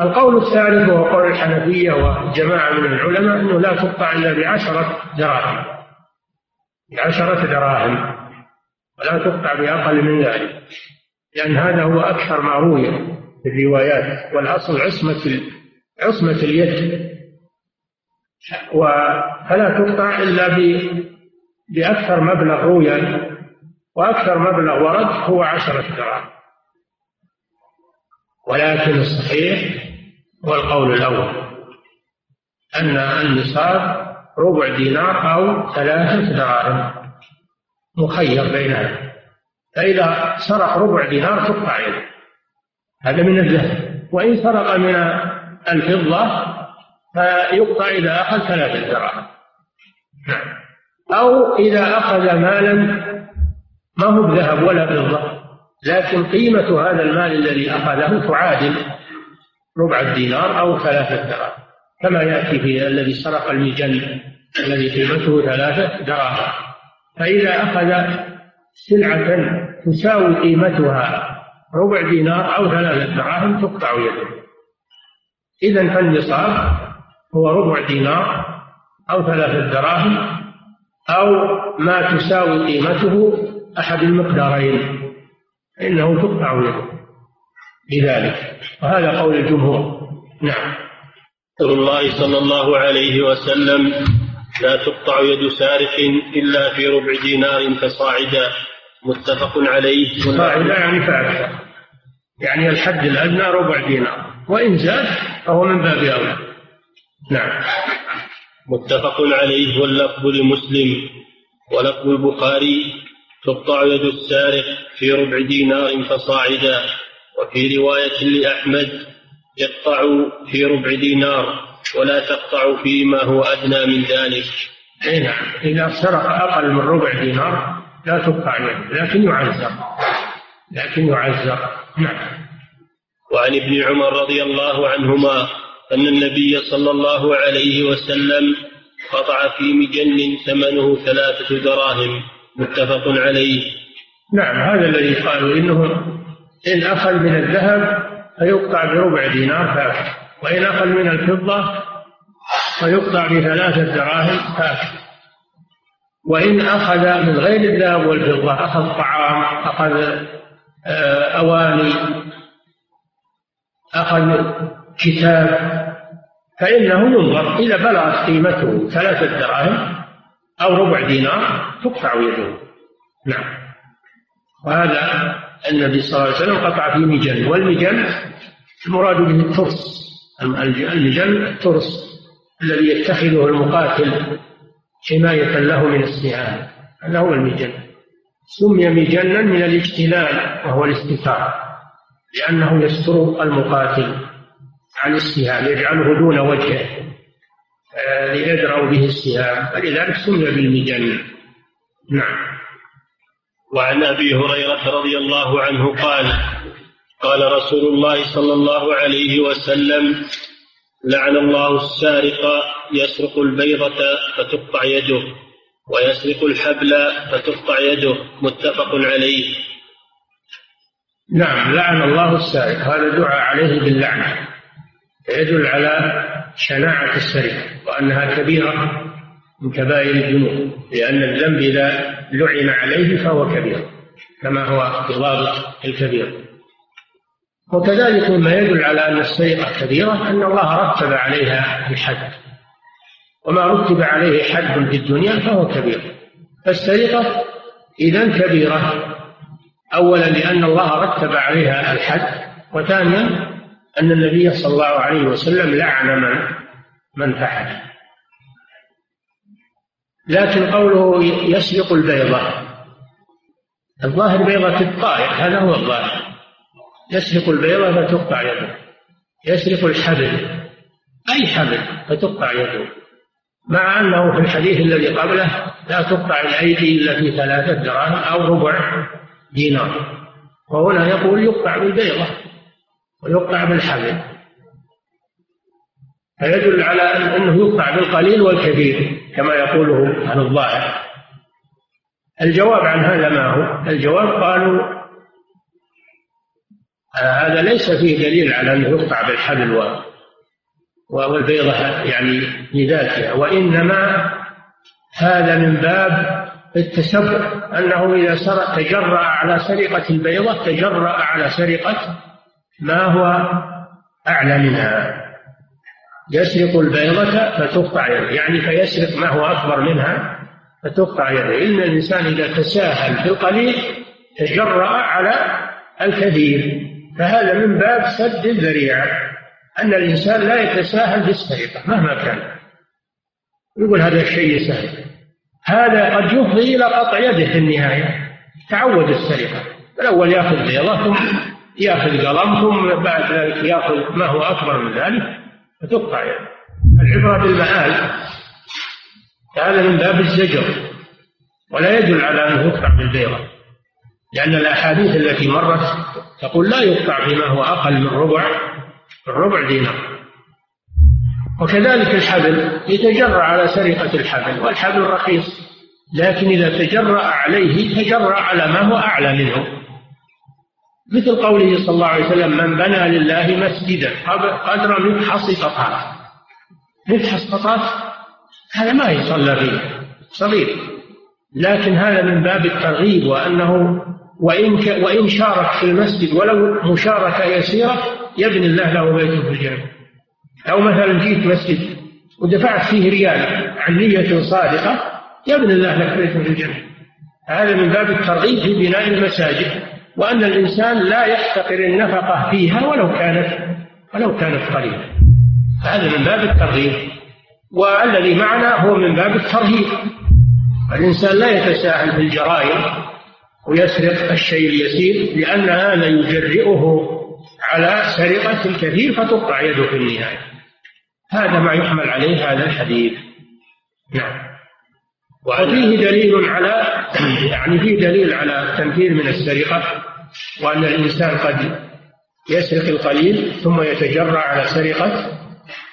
القول الثالث وهو قول الحنفية وجماعة من العلماء أنه لا تقطع إلا بعشرة دراهم. بعشرة دراهم. ولا تقطع بأقل من ذلك. لأن هذا هو أكثر ما روي في الروايات والأصل عصمة عصمة اليد. فلا تقطع إلا بأكثر مبلغ روي. وأكثر مبلغ ورد هو عشرة دراهم. ولكن الصحيح هو القول الأول. أن النصاب ربع دينار أو ثلاثة دراهم. مخير بينها فإذا سرق ربع دينار تقطع يده هذا من الذهب وإن سرق من الفضة فيقطع إذا أخذ ثلاثة دراهم أو إذا أخذ مالا ما هو بذهب ولا فضة لكن قيمة هذا المال الذي أخذه تعادل ربع الدينار أو ثلاثة دراهم. كما يأتي في الذي سرق المجن الذي قيمته ثلاثة دراهم. فإذا أخذ سلعة تساوي قيمتها ربع دينار أو ثلاثة دراهم تقطع يده. إذا فالنصاب هو ربع دينار أو ثلاثة دراهم أو ما تساوي قيمته أحد المقدارين فإنه تقطع يده. بذلك وهذا قول الجمهور. نعم. رسول الله صلى الله عليه وسلم لا تقطع يد سارق إلا في ربع دينار فصاعدا. متفق عليه. صاعدا يعني فأكثر يعني الحد الأدنى ربع دينار. وإن زاد فهو من باب أولى. نعم. متفق عليه. واللفظ لمسلم. ولفظ البخاري. تقطع يد السارق في ربع دينار فصاعدا. وفي رواية لأحمد يقطع في ربع دينار. ولا تقطع فيما هو أدنى من ذلك. نعم إذا سرق أقل من ربع دينار لا تقطع يده لكن يعزر. لكن يعزر. نعم. وعن ابن عمر رضي الله عنهما أن النبي صلى الله عليه وسلم قطع في مجن ثمنه ثلاثة دراهم. متفق عليه. نعم هذا الذي قالوا إنه إن أخذ من الذهب فيقطع بربع دينار فاكر وإن أخذ من الفضة فيقطع بثلاثة دراهم فاكر وإن أخذ من غير الذهب والفضة أخذ طعام أخذ آه، أواني أخذ كتاب فإنه ينظر إذا بلغت قيمته ثلاثة دراهم أو ربع دينار تقطع يده. نعم. وهذا النبي صلى الله عليه وسلم قطع في مجن والمجن المراد به الترس. المجن الترس الذي يتخذه المقاتل حماية له من السهام هذا هو المجن سمي مجنا من الاجتلال وهو الاستتار لأنه يستر المقاتل عن السهام يجعله دون وجهه آه، ليدرأ به السهام. فلذلك سمي بالمجن نعم. وعن أبي هريرة رضي الله عنه قال قال رسول الله صلى الله عليه وسلم لعن الله السارق يسرق البيضة فتقطع يده ويسرق الحبل فتقطع يده. متفق عليه. نعم لعن الله السارق. هذا دعاء عليه باللعنة يدل على شناعة السرقة وأنها كبيرة من كبائر الذنوب لأن الذنب إذا لعن عليه فهو كبير كما هو بضابط الكبير. وكذلك مما يدل على أن السرقة كبيرة أن الله رتب عليها الحد. وما رتب عليه حد في الدنيا فهو كبير. فالسرقة إذا كبيرة. أولا لأن الله رتب عليها الحد. وثانيا أن النبي صلى الله عليه وسلم لعن من من فعل. لكن قوله يسرق البيضة. الظاهر بيضة الطائر هذا هو الظاهر. يسرق البيضة فتقطع يده. يسرق الحبل أي حبل فتقطع يده. مع أنه في الحديث الذي قبله لا تقطع الأيدي إلا في ثلاثة دراهم أو ربع دينار. وهنا يقول يقطع بالبيضة ويقطع بالحبل. فيدل على أنه يقطع بالقليل والكثير كما يقوله أهل الظاهر. الجواب عن هذا ما هو؟ الجواب قالوا هذا ليس فيه دليل على أنه يقطع بالحبل والبيضة يعني لذاتها وإنما هذا من باب التسبب أنه إذا سرق تجرأ على سرقة البيضة تجرأ على سرقة ما هو أعلى منها. يسرق البيضة فتقطع يعني فيسرق ما هو أكبر منها فتقطع يده. إن الإنسان إذا تساهل في القليل تجرأ على الكثير. فهذا من باب سد الذريعة أن الإنسان لا يتساهل بالسرقة مهما كان. يقول هذا الشيء سهل هذا قد يفضي إلى قطع يده في النهاية. تعود السرقة. الأول يأخذ بيضة ثم يأخذ قلم ثم بعد ذلك يأخذ ما هو أكبر من ذلك فتقطع يده. العبرة بالمآل هذا من باب الزجر. ولا يدل على أنه يقطع بالبيضة. لأن الأحاديث التي مرت تقول لا يقطع فيما هو أقل من ربع الربع دينار. وكذلك الحبل يتجرأ على سرقة الحبل والحبل رخيص لكن إذا تجرأ عليه تجرأ على ما هو أعلى منه. مثل قوله صلى الله عليه وسلم من بنى لله مسجدا قدر مفحص قطات مفحص قطات هذا ما يصلى فيه صغير. لكن هذا من باب الترغيب وأنه وإن وإن شارك في المسجد ولو مشاركة يسيرة يبني الله له بيتا في الجنة أو مثلا جيت مسجد ودفعت فيه ريال عن نية صادقة يبني الله لك بيتا في الجنة هذا من باب الترغيب في بناء المساجد وأن الإنسان لا يحتقر النفقة فيها ولو كانت ولو كانت قليلة. هذا من باب الترغيب. والذي معنا هو من باب الترهيب. الإنسان لا يتساهل بالجرائم ويسرق الشيء اليسير لأن هذا يجرئه على سرقة الكثير فتقطع يده في النهاية. هذا ما يحمل عليه هذا الحديث. نعم. وفيه دليل على يعني فيه دليل على التنفير من السرقة وأن الإنسان قد يسرق القليل ثم يتجرع على سرقة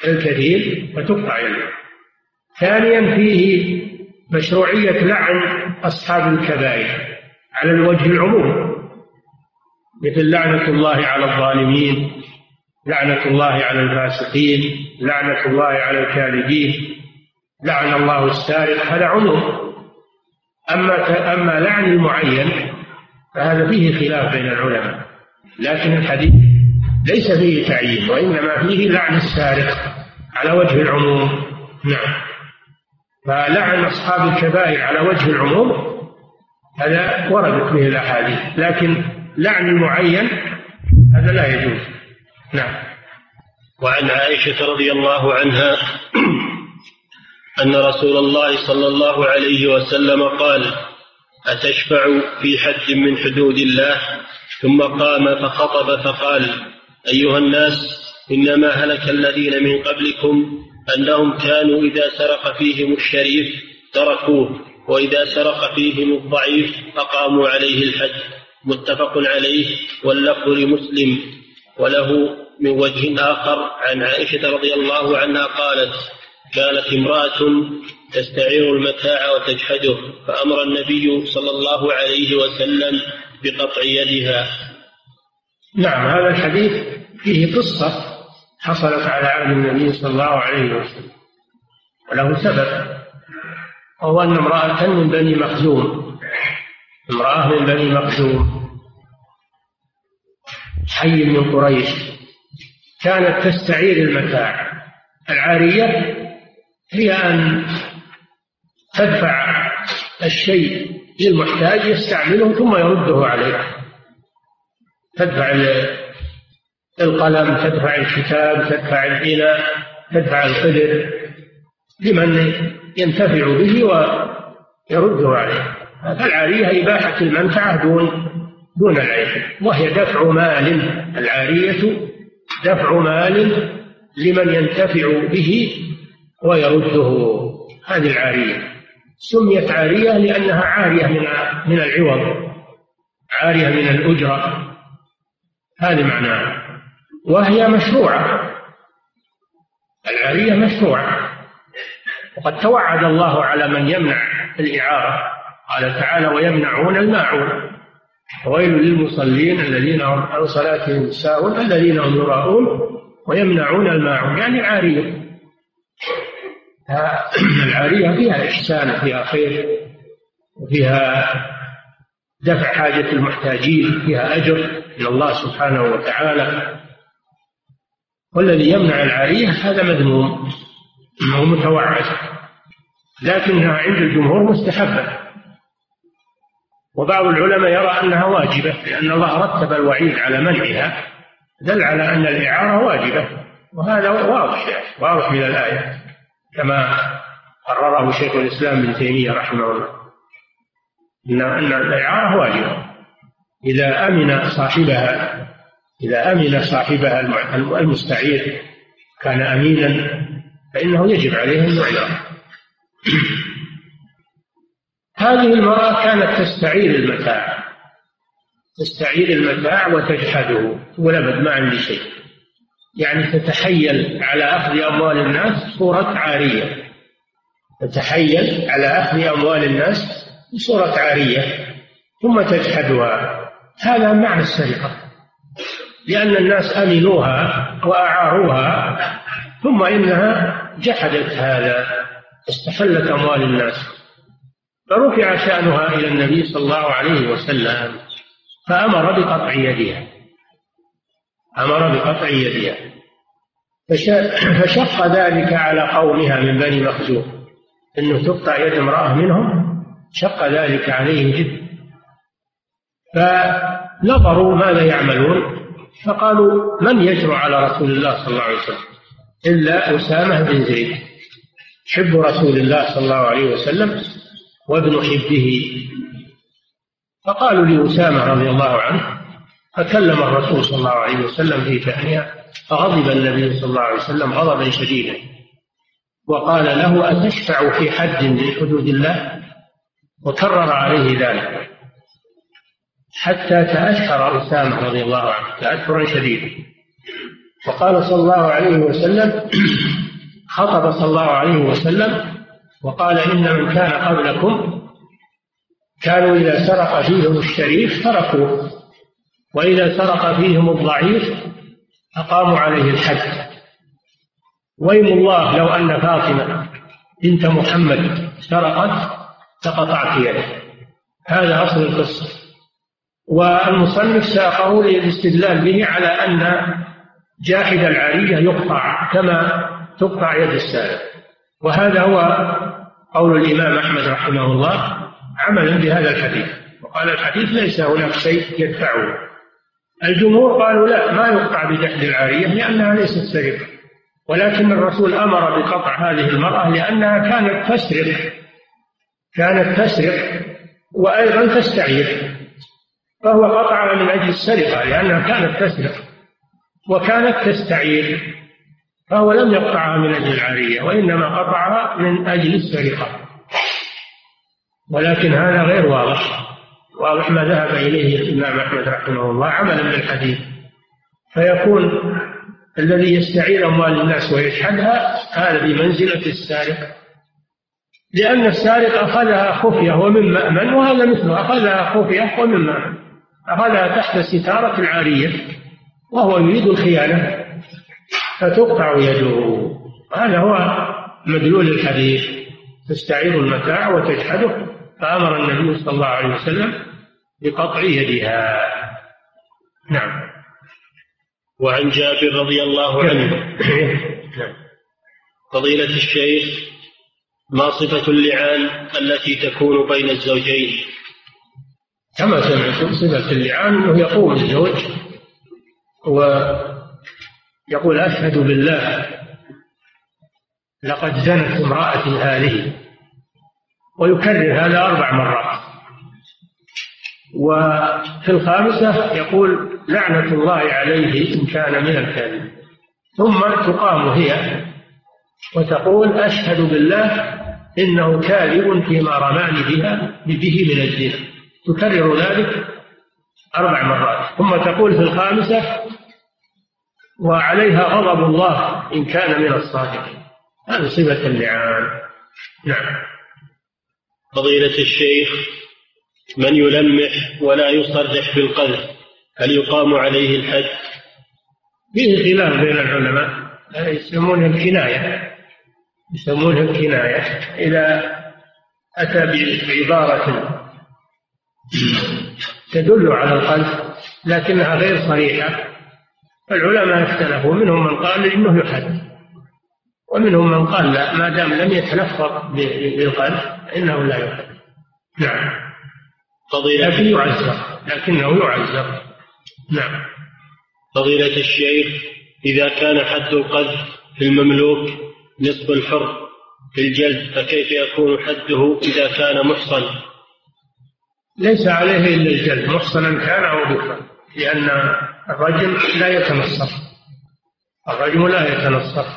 الكثير فتقطع يده. ثانيا فيه مشروعية لعن أصحاب الكبائر. على الوجه العموم مثل لعنة الله على الظالمين لعنة الله على الفاسقين لعنة الله على الكاذبين لعن الله السارق هذا عموم. أما أما لعن المعين فهذا فيه خلاف بين العلماء لكن الحديث ليس فيه تعيين وإنما فيه لعن السارق على وجه العموم. نعم. فلعن أصحاب الكبائر على وجه العموم هذا وردت به الأحاديث لكن لعن المعين هذا لا يجوز. نعم. وعن عائشة رضي الله عنها أن رسول الله صلى الله عليه وسلم قال أتشفع في حد من حدود الله؟ ثم قام فخطب فقال أيها الناس إنما هلك الذين من قبلكم أنهم كانوا إذا سرق فيهم الشريف تركوه. وإذا سرق فيهم الضعيف أقاموا عليه الحد متفق عليه واللفظ لمسلم. وله من وجه آخر عن عائشة رضي الله عنها قالت كانت امرأة تستعير المتاع وتجحده فأمر النبي صلى الله عليه وسلم بقطع يدها. نعم هذا الحديث فيه قصة حصلت على عهد النبي صلى الله عليه وسلم وله سبب. وهو أن امرأة من بني مخزوم. امرأة من بني مخزوم. حي من قريش. كانت تستعير المتاع. العارية هي أن تدفع الشيء للمحتاج يستعمله ثم يرده عليه. تدفع القلم تدفع الكتاب تدفع الإناء تدفع القدر. لمن ينتفع به ويرده عليه. فالعارية إباحة المنفعة دون دون العين وهي دفع مال. العارية دفع مال لمن ينتفع به ويرده. هذه العارية. سميت عارية لأنها عارية من من العوض عارية من الأجرة. هذه معناها. وهي مشروعة. العارية مشروعة. وقد توعد الله على من يمنع الإعارة. قال تعالى ويمنعون الماعون. ويل للمصلين الذين هم عن صلاتهم ساهون الذين هم يراءون ويمنعون الماعون. يعني عارية. العارية فيها إحسان فيها خير وفيها دفع حاجة المحتاجين فيها أجر من الله سبحانه وتعالى. والذي يمنع العارية هذا مذموم. هو متوعد. لكنها عند الجمهور مستحبة. وبعض العلماء يرى أنها واجبة لأن الله رتب الوعيد على منعها دل على أن الإعارة واجبة وهذا واضح واضح من الآية. كما قرره شيخ الإسلام ابن تيمية رحمه الله. إن أن الإعارة واجبة. إذا أمن صاحبها إذا أمن صاحبها المستعير كان أمينا فإنه يجب عليه أن يعلم. هذه المرأة كانت تستعير المتاع. تستعير المتاع وتجحده تقول أبد ما عندي شيء يعني تتحيل على أخذ أموال الناس صورة عارية. تتحيل على أخذ أموال الناس بصورة عارية ثم تجحدها. هذا معنى السرقة. لأن الناس أمنوها وأعاروها ثم إنها جحدت هذا استحلت أموال الناس. فرفع شأنها إلى النبي صلى الله عليه وسلم فأمر بقطع يدها. أمر بقطع يدها. فشق ذلك على قومها من بني مخزوم. أنه تقطع يد امرأة منهم شق ذلك عليه جدا. فنظروا ماذا يعملون فقالوا من يجرؤ على رسول الله صلى الله عليه وسلم؟ إلا أسامة بن زيد حب رسول الله صلى الله عليه وسلم وابن حبه. فقالوا لأسامة رضي الله عنه فكلم الرسول صلى الله عليه وسلم في شأنها فغضب النبي صلى الله عليه وسلم غضبا شديدا. وقال له أتشفع في حد من حدود الله؟ وكرر عليه ذلك. حتى تأثر أسامة رضي الله عنه تأثرا شديدا. وقال صلى الله عليه وسلم خطب صلى الله عليه وسلم وقال إن من كان قبلكم كانوا إذا سرق فيهم الشريف تركوه وإذا سرق فيهم الضعيف أقاموا عليه الحد. ويم الله لو أن فاطمة بنت محمد سرقت لقطعت يده. هذا أصل القصة. والمصنف ساقه للاستدلال به على أن جاحد العارية يقطع كما تقطع يد السارق. وهذا هو قول الإمام أحمد رحمه الله عملا بهذا الحديث. وقال الحديث ليس هناك شيء يدفعه. الجمهور قالوا لا ما يقطع بجحد العارية لأنها ليست سرقة. ولكن الرسول أمر بقطع هذه المرأة لأنها كانت تسرق كانت تسرق وأيضا تستعير. فهو قطعها من أجل السرقة لأنها كانت تسرق. وكانت تستعير فهو لم يقطعها من أجل العارية وإنما قطعها من أجل السرقة. ولكن هذا غير واضح. واضح ما ذهب إليه الإمام أحمد رحمه الله عملا بالحديث. فيكون الذي يستعير أموال الناس ويشحذها هذا بمنزلة السارق. لأن السارق أخذها خفية ومن مأمن وهذا مثله أخذها خفية ومن مأمن. أخذها تحت ستارة العارية. وهو يريد الخيانة فتقطع يده. هذا هو مدلول الحديث. تستعير المتاع وتجحده. فأمر النبي صلى الله عليه وسلم بقطع يدها نعم. وعن جابر رضي الله عنه. نعم. فضيلة الشيخ ما صفة اللعان التي تكون بين الزوجين؟ كما سمعتم صفة اللعان أنه يقوم الزوج ويقول أشهد بالله لقد زنت امرأتي هذه ويكرر هذا أربع مرات. وفي الخامسة يقول لعنة الله عليه إن كان من الكاذب ثم تقام هي وتقول أشهد بالله إنه كاذب فيما رماني بها به من الزنا. تكرر ذلك أربع مرات. ثم تقول في الخامسة وعليها غضب الله إن كان من الصادقين. هذه صفة اللعان. نعم. فضيلة الشيخ من يلمح ولا يصرح بالقذف هل يقام عليه الحد؟ فيه خلاف بين العلماء. يسمونها الكناية. يسمونها الكناية. إذا أتى بعبارة تدل على القذف لكنها غير صريحة. العلماء اختلفوا منهم من قال إنه يحد ومنهم من قال لا ما دام لم يتلفظ بالقلب فإنه لا يحد. نعم. فضيلة لكن يعزر لكنه يعزر. نعم. فضيلة الشيخ إذا كان حد القذف في المملوك نصف الحر في الجلد فكيف يكون حده إذا كان محصن؟ ليس عليه إلا الجلد محصنا كان أو بكرا لأن الرجم لا يتنصف. الرجم لا يتنصف.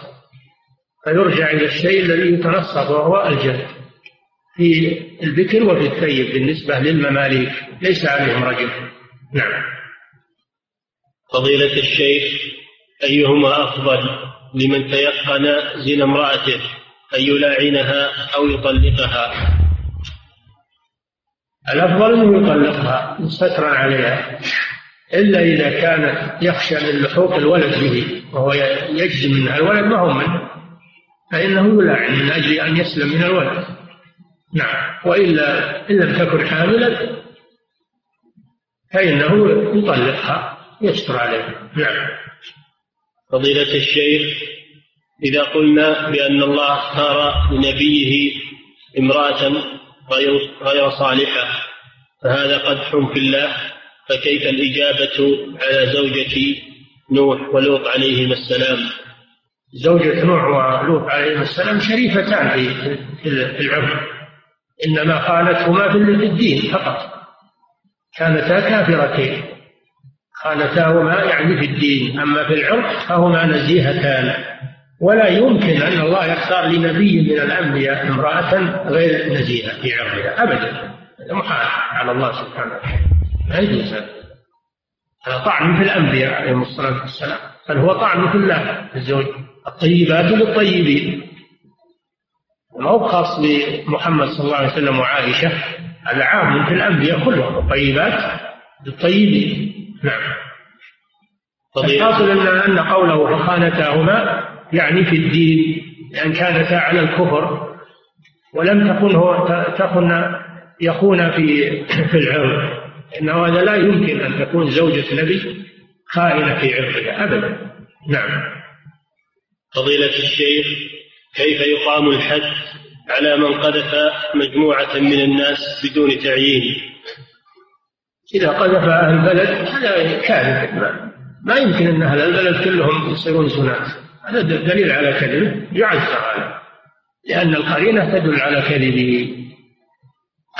فيرجع إلى الشيء الذي يتنصف وهو الجلد. في البكر وفي الثيب بالنسبة للمماليك ليس عليهم رجم نعم. فضيلة الشيخ أيهما أفضل لمن تيقن زنا امرأته أن يلاعنها أو يطلقها؟ الأفضل أنه يطلقها سترا عليها. إلا إذا كانت يخشى من لحوق الولد به وهو يجزم منها الولد ما هو منه فإنه يلاعن من أجل أن يسلم من الولد. نعم. وإلا إن لم تكن حاملا فإنه يطلقها يستر عليها. نعم. فضيلة الشيخ إذا قلنا بأن الله اختار لنبيه امرأة غير غير صالحة فهذا قدح في الله فكيف الإجابة على زوجة نوح ولوط عليهما السلام؟ زوجة نوح ولوط عليهما السلام شريفتان في العرف إنما خانتهما في الدين فقط. كانتا كافرتين. خانتاهما يعني في الدين أما في العرف فهما نزيهتان. ولا يمكن أن الله يختار لنبي من الأنبياء امرأة غير نزيهة في عرضها أبدا. هذا محال على الله سبحانه وتعالى. ما يجوز هذا. طعن في الأنبياء عليهم الصلاة والسلام. بل هو طعن في الله الزوج الطيبات للطيبين. ما هو خاص بمحمد صلى الله عليه وسلم وعائشة هذا عام في الأنبياء كلهم. الطيبات للطيبين. نعم. الحاصل أن أن قوله خانتاهما يعني في الدين لأن كانتا على الكفر ولم تكن هو تكن يخون في في العرض. إنه هذا لا يمكن أن تكون زوجة نبي خائنة في عرضها أبدا. نعم. فضيلة الشيخ كيف يقام الحد على من قذف مجموعة من الناس بدون تعيين؟ إذا قذف أهل البلد هذا كاذب. ما يمكن أن أهل البلد كلهم يصيرون زناة. هذا دليل على كذبه يعذر هذا لأن القرينة تدل على كذبه.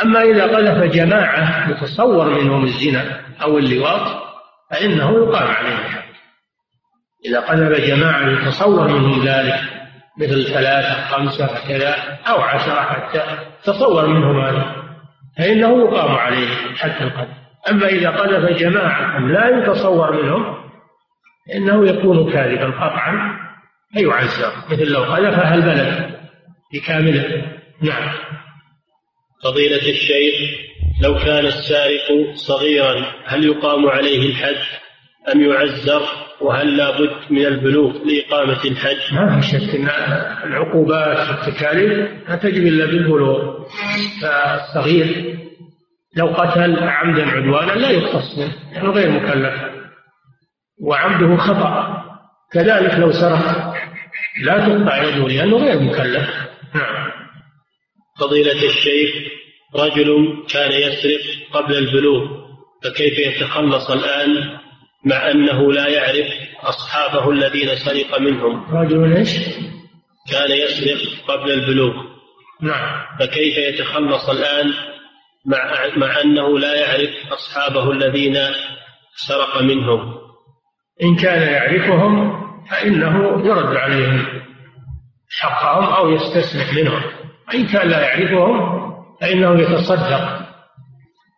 أما إذا قذف جماعة يتصور منهم الزنا أو اللواط فإنه يقام عليه الحد إذا قذف جماعة يتصور منهم ذلك مثل ثلاثة خمسة كذا أو عشرة حتى تصور منهم هذا فإنه يقام عليه حتى القذف أما إذا قذف جماعة لا يتصور منهم إنه يكون كاذبا قطعا. فيعزر مثل لو قذفها البلد بكامله. نعم. فضيلة الشيخ لو كان السارق صغيرا هل يقام عليه الحد أم يعزر؟ وهل لا بد من البلوغ لإقامة الحد ما في شك أن العقوبات والتكاليف لا تجب إلا بالبلوغ. فالصغير لو قتل عمدا عدوانا لا يقتص منه لأنه غير مكلف. وعمده خطأ. كذلك لو سرق لا تقطع يده لأنه غير مكلف. نعم. فضيلة الشيخ رجل كان يسرق قبل البلوغ فكيف يتخلص الآن مع أنه لا يعرف أصحابه الذين سرق منهم؟ رجل إيش؟ كان يسرق قبل البلوغ. نعم. فكيف يتخلص الآن مع, مع أنه لا يعرف أصحابه الذين سرق منهم؟ إن كان يعرفهم فإنه يرد عليهم حقهم أو يستسمح منهم. وإن كان لا يعرفهم فإنه يتصدق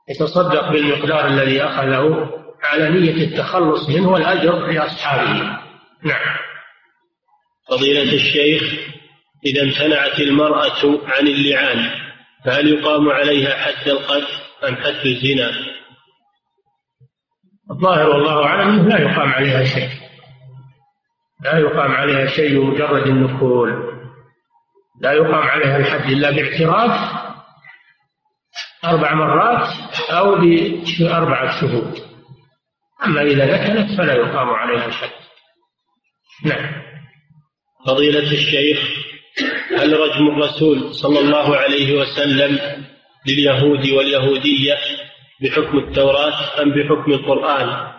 يتصدق بالمقدار الذي أخذه على نية التخلص منه والأجر لأصحابه نعم. فضيلة الشيخ إذا امتنعت المرأة عن اللعان فهل يقام عليها حد القذف أم حد الزنا؟ الظاهر والله أعلم لا يقام عليها شيء. لا يقام عليها شيء بمجرد النكول لا يقام عليها الحد إلا باعتراف أربع مرات أو بأربعة شهود. أما إذا نكلت فلا يقام عليها الحد. نعم. فضيلة الشيخ هل رجم الرسول صلى الله عليه وسلم لليهود واليهودية بحكم التوراة أم بحكم القرآن؟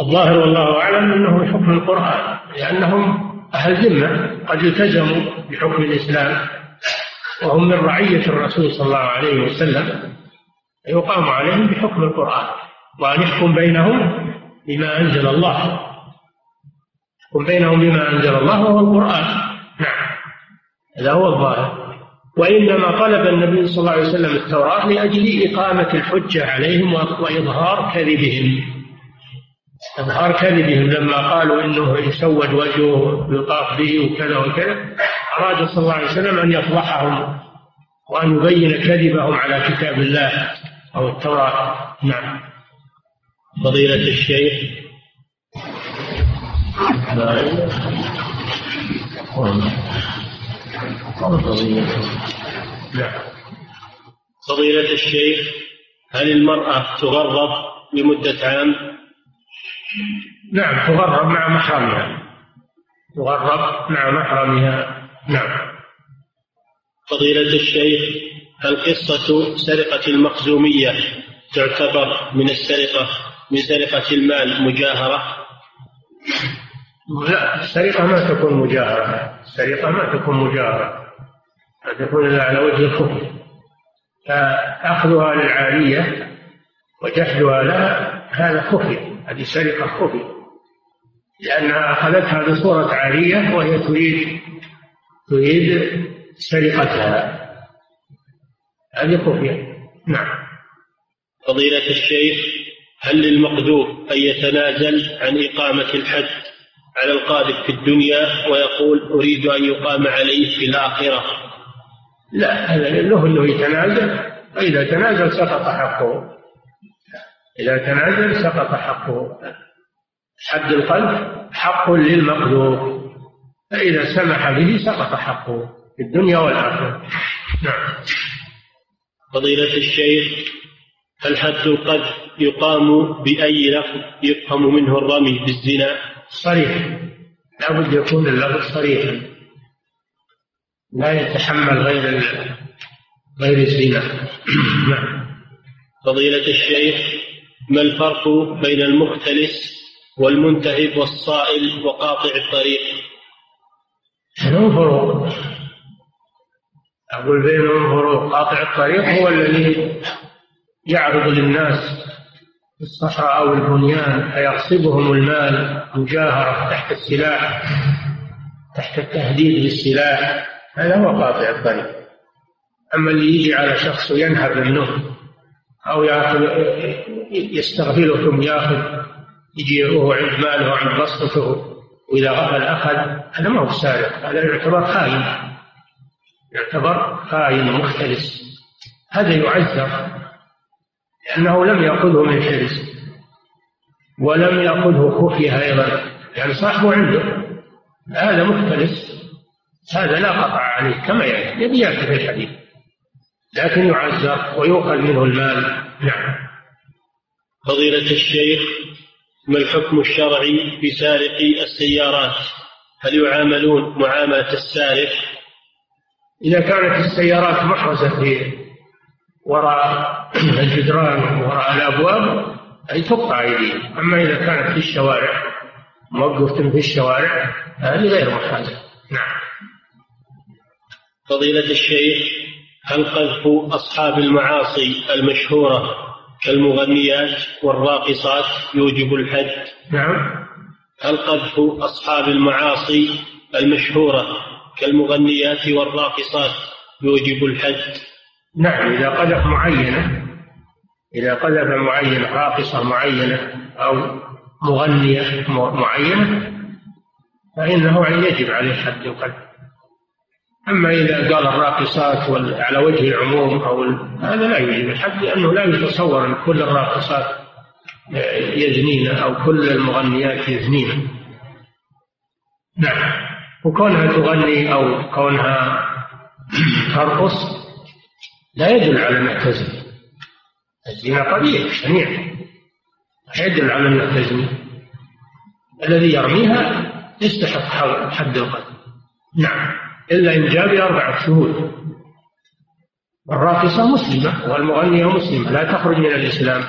الظاهر والله أعلم أنه بحكم القرآن لأنهم أهل ذمة قد التزموا بحكم الإسلام وهم من رعية الرسول صلى الله عليه وسلم يقام عليهم بحكم القرآن وأن يحكم بينهم بما أنزل الله. يحكم بينهم بما أنزل الله وهو القرآن. نعم هذا هو الظاهر. وإنما طلب النبي صلى الله عليه وسلم التوراة لأجل إقامة الحجة عليهم وإظهار كذبهم. إظهار كذبهم لما قالوا إنه يسود وجهه يطاف به وكذا وكذا. أراد صلى الله عليه وسلم أن يفضحهم وأن يبين كذبهم على كتاب الله أو التوراة. نعم. فضيلة الشيخ. فضيلة الشيخ هل المرأة تغرب لمدة عام؟ نعم تغرب مع محرمها. تغرب مع محرمها. نعم. فضيلة الشيخ هل قصة سرقة المخزومية تعتبر من السرقة من سرقة المال مجاهرة؟ لا السرقة ما تكون مجاهرة. السرقة ما تكون مجاهرة. ما تكون إلا على وجه الخفي فأخذها للعالية وجحدها لها هذا خفي. هذه سرقة خفي لأنها أخذتها بصورة عارية وهي تريد تريد سرقتها. هذه خفية نعم. فضيلة الشيخ هل للمقدور أن يتنازل عن إقامة الحد على القادر في الدنيا ويقول أريد أن يقام عليه في الآخرة؟ لا هذا له أنه يتنازل فإذا تنازل سقط حقه. إذا تنازل سقط حقه حد القلب حق للمقدور فإذا سمح به سقط حقه في الدنيا والآخرة. نعم. فضيلة الشيخ هل حد القذف يقام بأي لفظ يفهم منه الرمي بالزنا؟ صريح. لابد يكون اللفظ صريحا. لا يتحمل غير غير الزنا. نعم. فضيلة الشيخ ما الفرق بين المختلس والمنتهب والصائل وقاطع الطريق؟ شنو فروق أقول بينهم فروق قاطع الطريق هو الذي يعرض للناس في الصحراء أو البنيان فيغصبهم المال مجاهرة تحت السلاح تحت التهديد بالسلاح هذا هو قاطع الطريق. أما اللي يجي على شخص وينهب منه أو يأخذ يستغفله ثم يأخذ يجي وهو عند ماله وعند بسطته وإذا غفل أخذ هذا ما هو سارق هذا يعتبر خاين يعتبر خاين مختلس. هذا يعذر لأنه لم يأخذه من حرص ولم يأخذه خفية أيضا. يعني صاحبه عنده. هذا مختلس. هذا لا قطع عليه كما يبي يأتي في الحديث. لكن يعذر ويؤخذ منه المال. نعم. فضيلة الشيخ ما الحكم الشرعي في سارقي السيارات؟ هل يعاملون معاملة السارق؟ إذا كانت السيارات محرزة في وراء الجدران وراء الأبواب أي تقطع أيديهم. أما إذا كانت في الشوارع موقفة في الشوارع هذه غير محرزة. نعم. فضيلة الشيخ هل قذف أصحاب المعاصي المشهورة كالمغنيات والراقصات يوجب الحد؟ نعم هل قذف أصحاب المعاصي المشهورة كالمغنيات والراقصات يوجب الحد؟ نعم إذا قذف معينة إذا قذف معينة راقصة معينة أو مغنية معينة فإنه يجب عليه حد القذف أما إذا قال الراقصات على وجه العموم أو هذا لا يوجب الحد لأنه لا يتصور أن كل الراقصات يزنين أو كل المغنيات يزنين. نعم. وكونها تغني أو كونها ترقص لا يدل على أنها تزني. الزنا قبيح شنيع. لا يدل على أنها تزني. الذي يرميها يستحق حد القتل نعم. إلا إن جاء بأربعة شهود. الراقصة مسلمة والمغنية مسلمة لا تخرج من الإسلام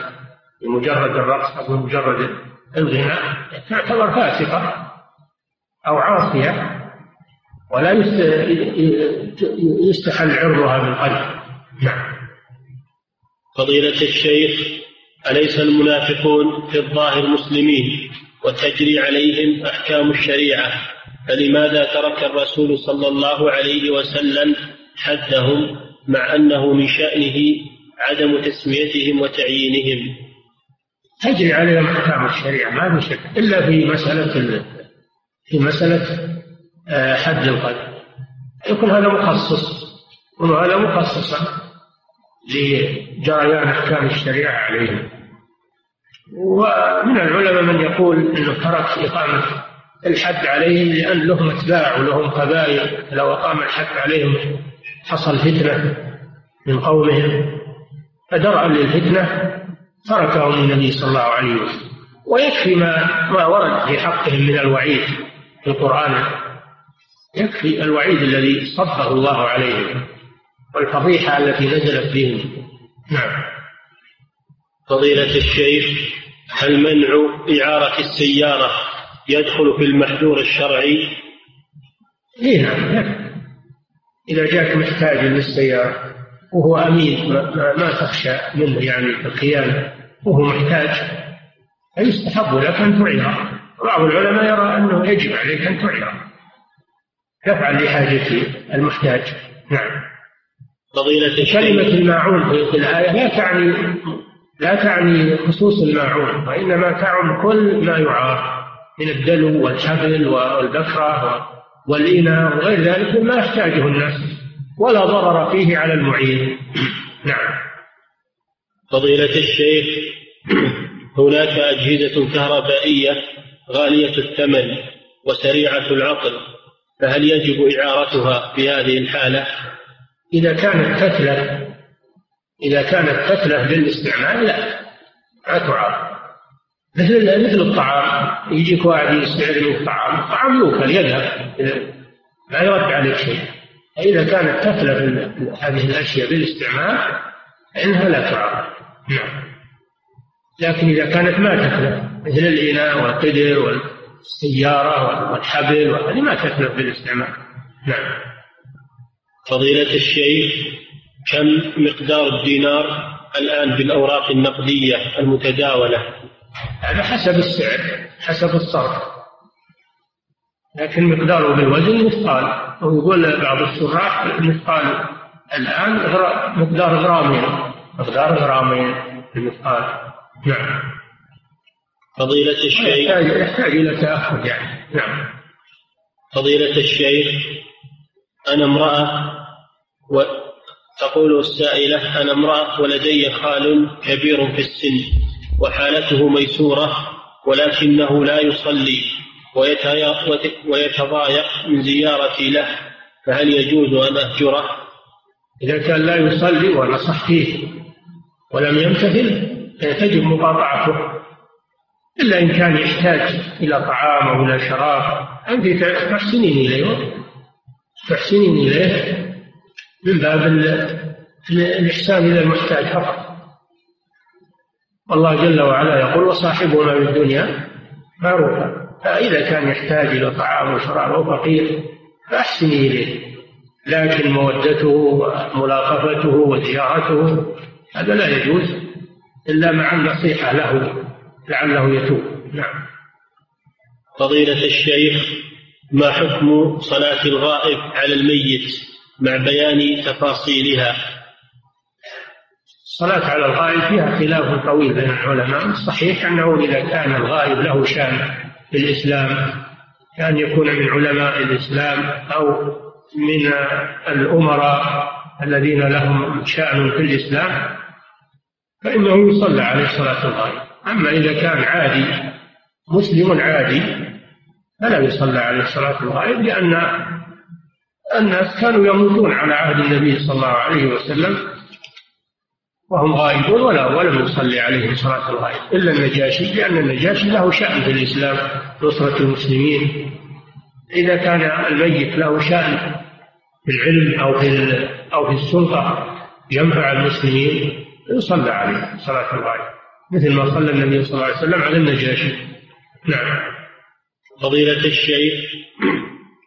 بمجرد الرقص أو بمجرد الغناء. تعتبر فاسقة أو عاصية ولا يستحل عرضها بالقلب. نعم. فضيلة الشيخ أليس المنافقون في الظاهر مسلمين وتجري عليهم أحكام الشريعة؟ فلماذا ترك الرسول صلى الله عليه وسلم حدهم مع أنه من شأنه عدم تسميتهم وتعيينهم؟ تجري عليهم أحكام الشريعة ما في شك إلا في مسألة في مسألة آه، حد القذف يكون هذا مخصص يكون هذا مخصصا لجريان أحكام الشريعة عليهم. ومن العلماء من يقول إنه ترك إقامة الحد عليهم لأن لهم أتباع ولهم قبائل. لو أقام الحد عليهم حصل فتنة من قومهم فدرءا للفتنة تركهم النبي صلى الله عليه وسلم. ويكفي ما ما ورد في حقهم من الوعيد في القرآن. يكفي الوعيد الذي صبه الله عليهم والفضيحة التي نزلت بهم نعم. فضيلة الشيخ هل منع إعارة السيارة. يدخل في المحذور الشرعي؟ إيه نعم. إذا جاك محتاج للسيارة وهو أمين ما, ما تخشى منه يعني الخيانة وهو محتاج فيستحب لك أن تعيره. بعض العلماء يرى أنه يجب عليك أن تعيره. تفعل لحاجة المحتاج. نعم. فضيلة كلمة الماعون في الآية لا تعني لا تعني خصوص الماعون وإنما تعم كل ما يعار. من الدلو والحبل والبكرة والإناء وغير ذلك مما يحتاجه الناس ولا ضرر فيه على المعين. نعم. فضيلة الشيخ هناك أجهزة كهربائية غالية الثمن وسريعة العقل فهل يجب إعارتها في هذه الحالة؟ إذا كانت تتلف إذا كانت تتلف للاستعمال لا. ما تعار مثل مثل الطعام. يجيك واحد يستعمل الطعام. الطعام يوكل يذهب. لا يرد عليك شيء. فإذا كانت تتلف هذه الأشياء بالاستعمال فإنها لا تعار نعم. لكن إذا كانت ما تتلف مثل الإناء والقدر والسيارة والحبل هذه ما تتلف بالاستعمال. نعم. فضيلة الشيخ كم مقدار الدينار الآن بالأوراق النقدية المتداولة؟ هذا حسب السعر حسب الصرف. لكن مقداره بالوزن مثقال. ويقول بعض الشراح مثقال. الآن مقدار غرامين. مقدار غرامين المثقال نعم. فضيلة الشيخ. يحتاج, يحتاج إلى تأخر يعني. نعم. فضيلة الشيخ أنا امرأة تقول السائلة أنا امرأة ولدي خال كبير في السن. وحالته ميسورة ولكنه لا يصلي ويتضايق من زيارتي له فهل يجوز أن أهجره؟ إذا كان لا يصلي ونصح فيه ولم يمتثل تجب مقاطعته. إلا إن كان يحتاج إلى طعام أو إلى شراب أنت تحسنين إليه. تحسنين إليه من باب الإحسان إلى المحتاج فقط. الله جل وعلا يقول وصاحبهما في الدنيا معروفا فإذا كان يحتاج إلى طعام وشراب أو فقير فأحسني إليه لكن مودته وملاطفته وزيارته هذا لا يجوز إلا مع النصيحة له لعله يتوب. نعم. فضيلة الشيخ ما حكم صلاة الغائب على الميت مع بيان تفاصيلها؟ الصلاة على الغائب فيها خلاف طويل بين العلماء. الصحيح أنه إذا كان الغائب له شأن في الإسلام كان يكون من علماء الإسلام أو من الأمراء الذين لهم شأن في الإسلام فإنه يصلى عليه صلاة الغائب. أما إذا كان عادي مسلم عادي فلا يصلى عليه صلاة الغائب لأن الناس كانوا يموتون على عهد النبي صلى الله عليه وسلم وهم غائبون ولا ولم يصلي عليهم صلاة الغائب إلا النجاشي لأن النجاشي له شأن في الإسلام نصرة المسلمين. إذا كان الميت له شأن في العلم أو في أو في السلطة ينفع المسلمين يصلى عليه صلاة الغائب مثل ما صلى النبي صلى الله عليه وسلم على النجاشي. نعم. فضيلة الشيخ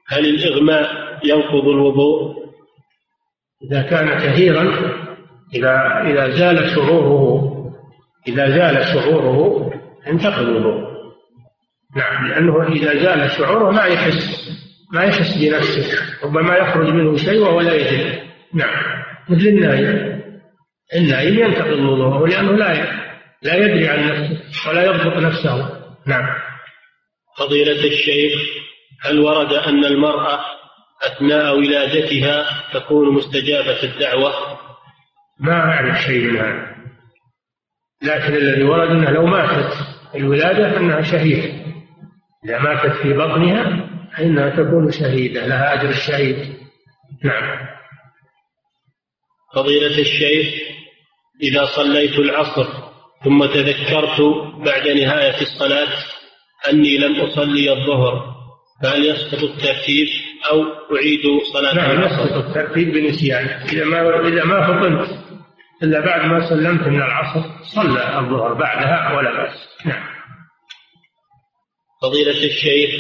هل الإغماء ينقض الوضوء؟ إذا كان كثيرا إذا إذا زال شعوره إذا زال شعوره انتقض الوضوء نعم لأنه إذا زال شعوره ما يحس ما يحس بنفسه ربما يخرج منه شيء وهو لا يدري. نعم مثل النايم. النايم ينتقض وضوءه لأنه لا لا يدري عن نفسه ولا يضبط نفسه. نعم. فضيلة الشيخ هل ورد أن المرأة أثناء ولادتها تكون مستجابة الدعوة؟ ما أعرف شيء من هذا. لكن الذي ورد أنها لو ماتت الولادة أنها شهيدة. إذا ماتت في بطنها فإنها تكون شهيدة لها أجر الشهيد. نعم. فضيلة الشيخ إذا صليت العصر ثم تذكرت بعد نهاية الصلاة أني لم أصلي الظهر فهل يسقط الترتيب أو أعيد صلاة نعم يسقط الترتيب بنسيان إذا ما إذا ما فطنت إلا بعد ما سلمت من العصر صلى الظهر بعدها ولا بأس. نعم. فضيلة الشيخ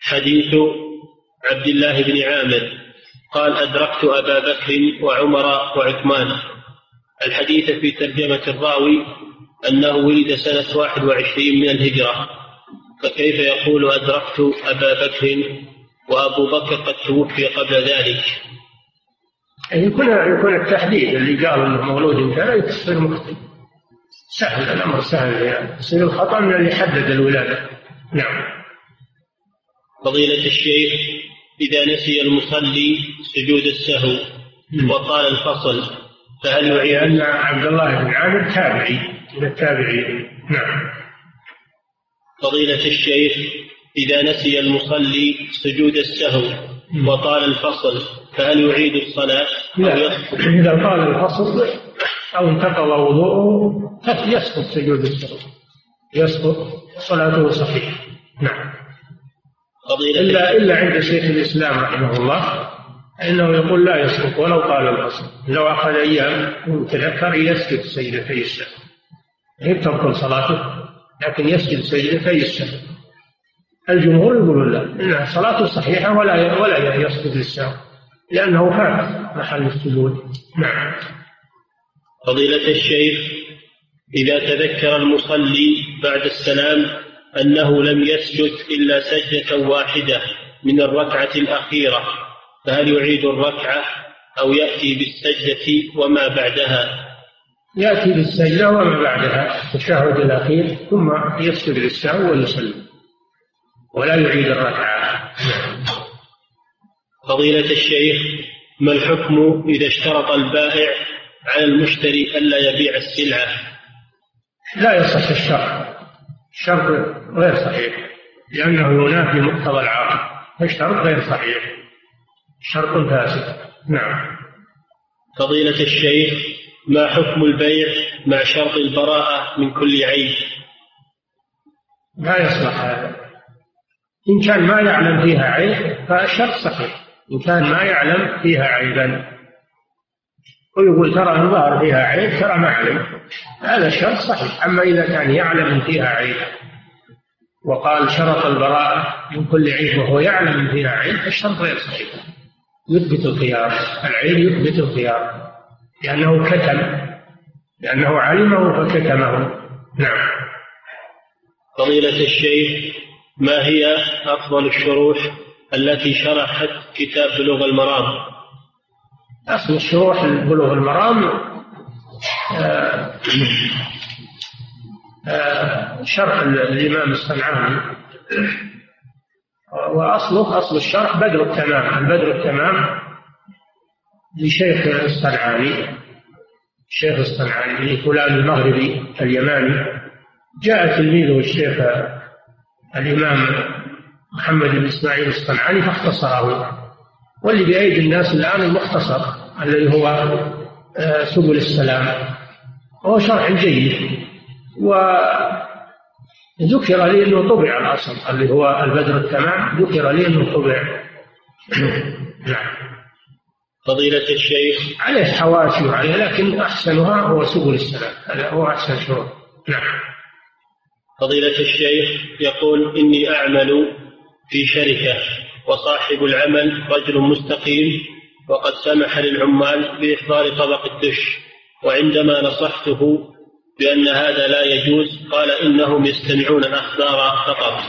حديث عبد الله بن عامر قال أدركت أبا بكر وعمر وعثمان. الحديث في ترجمة الراوي أنه ولد سنة واحد وعشرين من الهجرة. فكيف يقول أدركت أبا بكر وأبو بكر قد توفي قبل ذلك؟ يكون يكون التحديد اللي قال إنه مولود كذا يصير مخطئ سهل الأمر سهل يعني. يصير الخطأ من اللي حدد الولادة. نعم. فضيلة الشيخ إذا نسي المصلي سجود السهو وطال الفصل فهل يعيد؟ لأن عبد الله بن عامر تابعي من التابعين. نعم. فضيلة الشيخ إذا نسي المصلي سجود السهو وطال الفصل فهل يعيد الصلاة؟ لا إذا طال الفصل أو انتقض وضوءه يسقط سجود السهو يسقط. صلاته صحيحة. نعم. فضيلة إلا إلا عند شيخ الإسلام رحمه الله فإنه يقول لا يسقط ولو طال الفصل. لو أخذ أيام وتذكر يسجد سجدتي السهو هي تبطل صلاته لكن يسجد سجدتي السهو الجمهور يقولون لا. إنها صلاته صحيحة ولا ولا يسجد للسهو لأنه فات محل السجود. نعم. فضيلة الشيخ إذا تذكر المصلي بعد السلام أنه لم يسجد إلا سجدة واحدة من الركعة الأخيرة فهل يعيد الركعة أو يأتي بالسجدة وما بعدها؟ يأتي بالسجدة وما بعدها التشهد الأخير ثم يسجد للسهو ويسلم ولا يعيد الركعة. فضيلة الشيخ ما الحكم إذا اشترط البائع على المشتري ألا يبيع السلعة؟ لا يصح الشرط. الشرط غير صحيح. لأنه ينافي مقتضى العقد. فالشرط غير صحيح. شرط فاسد. نعم. فضيلة الشيخ ما حكم البيع مع شرط البراءة من كل عيب؟ لا يصلح هذا. إن كان ما يعلم فيها عيب فالشرط صحيح. إن كان ما يعلم فيها عيبا. ويقول ترى الظاهر فيها عيب ترى ما علم. هذا الشرط صحيح. أما إذا كان يعلم فيها عيب وقال شرط البراءة من كل عيب وهو يعلم فيها عيب فالشرط غير صحيح. يثبت الخيار. العيب يثبت الخيار. لأنه كتم. لأنه علمه فكتمه. نعم. فضيلة الشيخ ما هي أفضل الشروح؟ التي شرحت كتاب بلوغ المرام. أصل الشروح بلوغ المرام آه، آه، شرح الإمام الصنعاني وأصله أصل الشرح بدر التمام البدر التمام لشيخ الصنعاني الشيخ الصنعاني فلان المغربي اليماني. جاء تلميذه الشيخ الإمام محمد بن إسماعيل الصنعاني فاختصره. واللي بأيدي الناس الآن المختصر الذي هو آه، سبل السلام. وهو شرح جيد. و ذكر لي أنه طبع الأصل اللي هو البدر التمام. ذكر لي أنه طبع. نعم. فضيلة الشيخ. عليه حواشي وعليه لكن أحسنها هو سبل السلام. هذا هو أحسن شروط نعم. فضيلة الشيخ يقول إني أعمل في شركة وصاحب العمل رجل مستقيم وقد سمح للعمال بإحضار طبق الدش. وعندما نصحته بأن هذا لا يجوز قال إنهم يستمعون الأخبار فقط.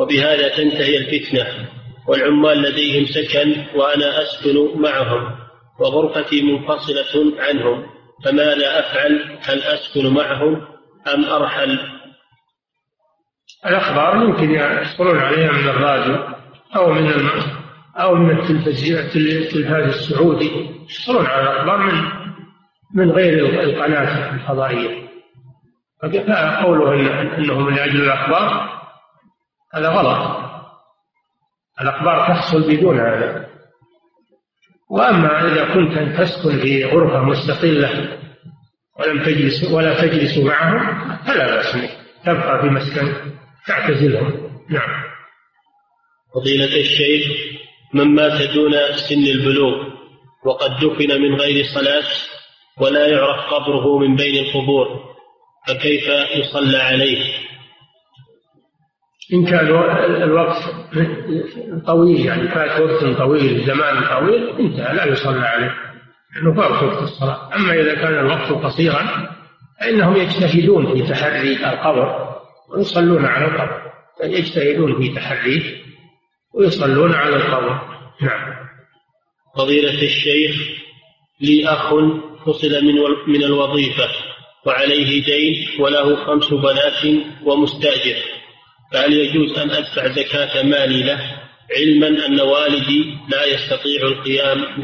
وبهذا تنتهي الفتنة والعمال لديهم سكن وأنا أسكن معهم وغرفتي منفصلة عنهم فماذا أفعل؟ هل أسكن معهم أم أرحل؟ الأخبار يمكن يحصلون عليها من الراديو أو من. أو من التلفاز السعودي يحصلون على الأخبار من من غير القناة الفضائية. فقوله أنه من أجل الأخبار هذا غلط. الأخبار تحصل بدون هذا. وأما إذا كنت تسكن في غرفة مستقلة ولم تجلس ولا تجلس معهم فلا بأس تبقى في مسكن. تعتزلهم نعم. فضيلة الشيخ من مات دون سن البلوغ وقد دفن من غير صلاة ولا يعرف قبره من بين القبور فكيف يصلى عليه؟ إن كان الوقت طويل يعني فات وقت طويل زمان طويل انتهى لا يصلى عليه. لأنه فات وقت الصلاة. أما إذا كان الوقت قصيرا فإنهم يجتهدون في تحري القبر. ويصلون على القبر يجتهدون في تحريه ويصلون على القبر. نعم. فضيلة الشيخ لي أخ فصل من من الوظيفة وعليه دين وله خمس بنات ومستأجر فهل يجوز أن أدفع زكاة مالي له علما أن والدي لا يستطيع القيام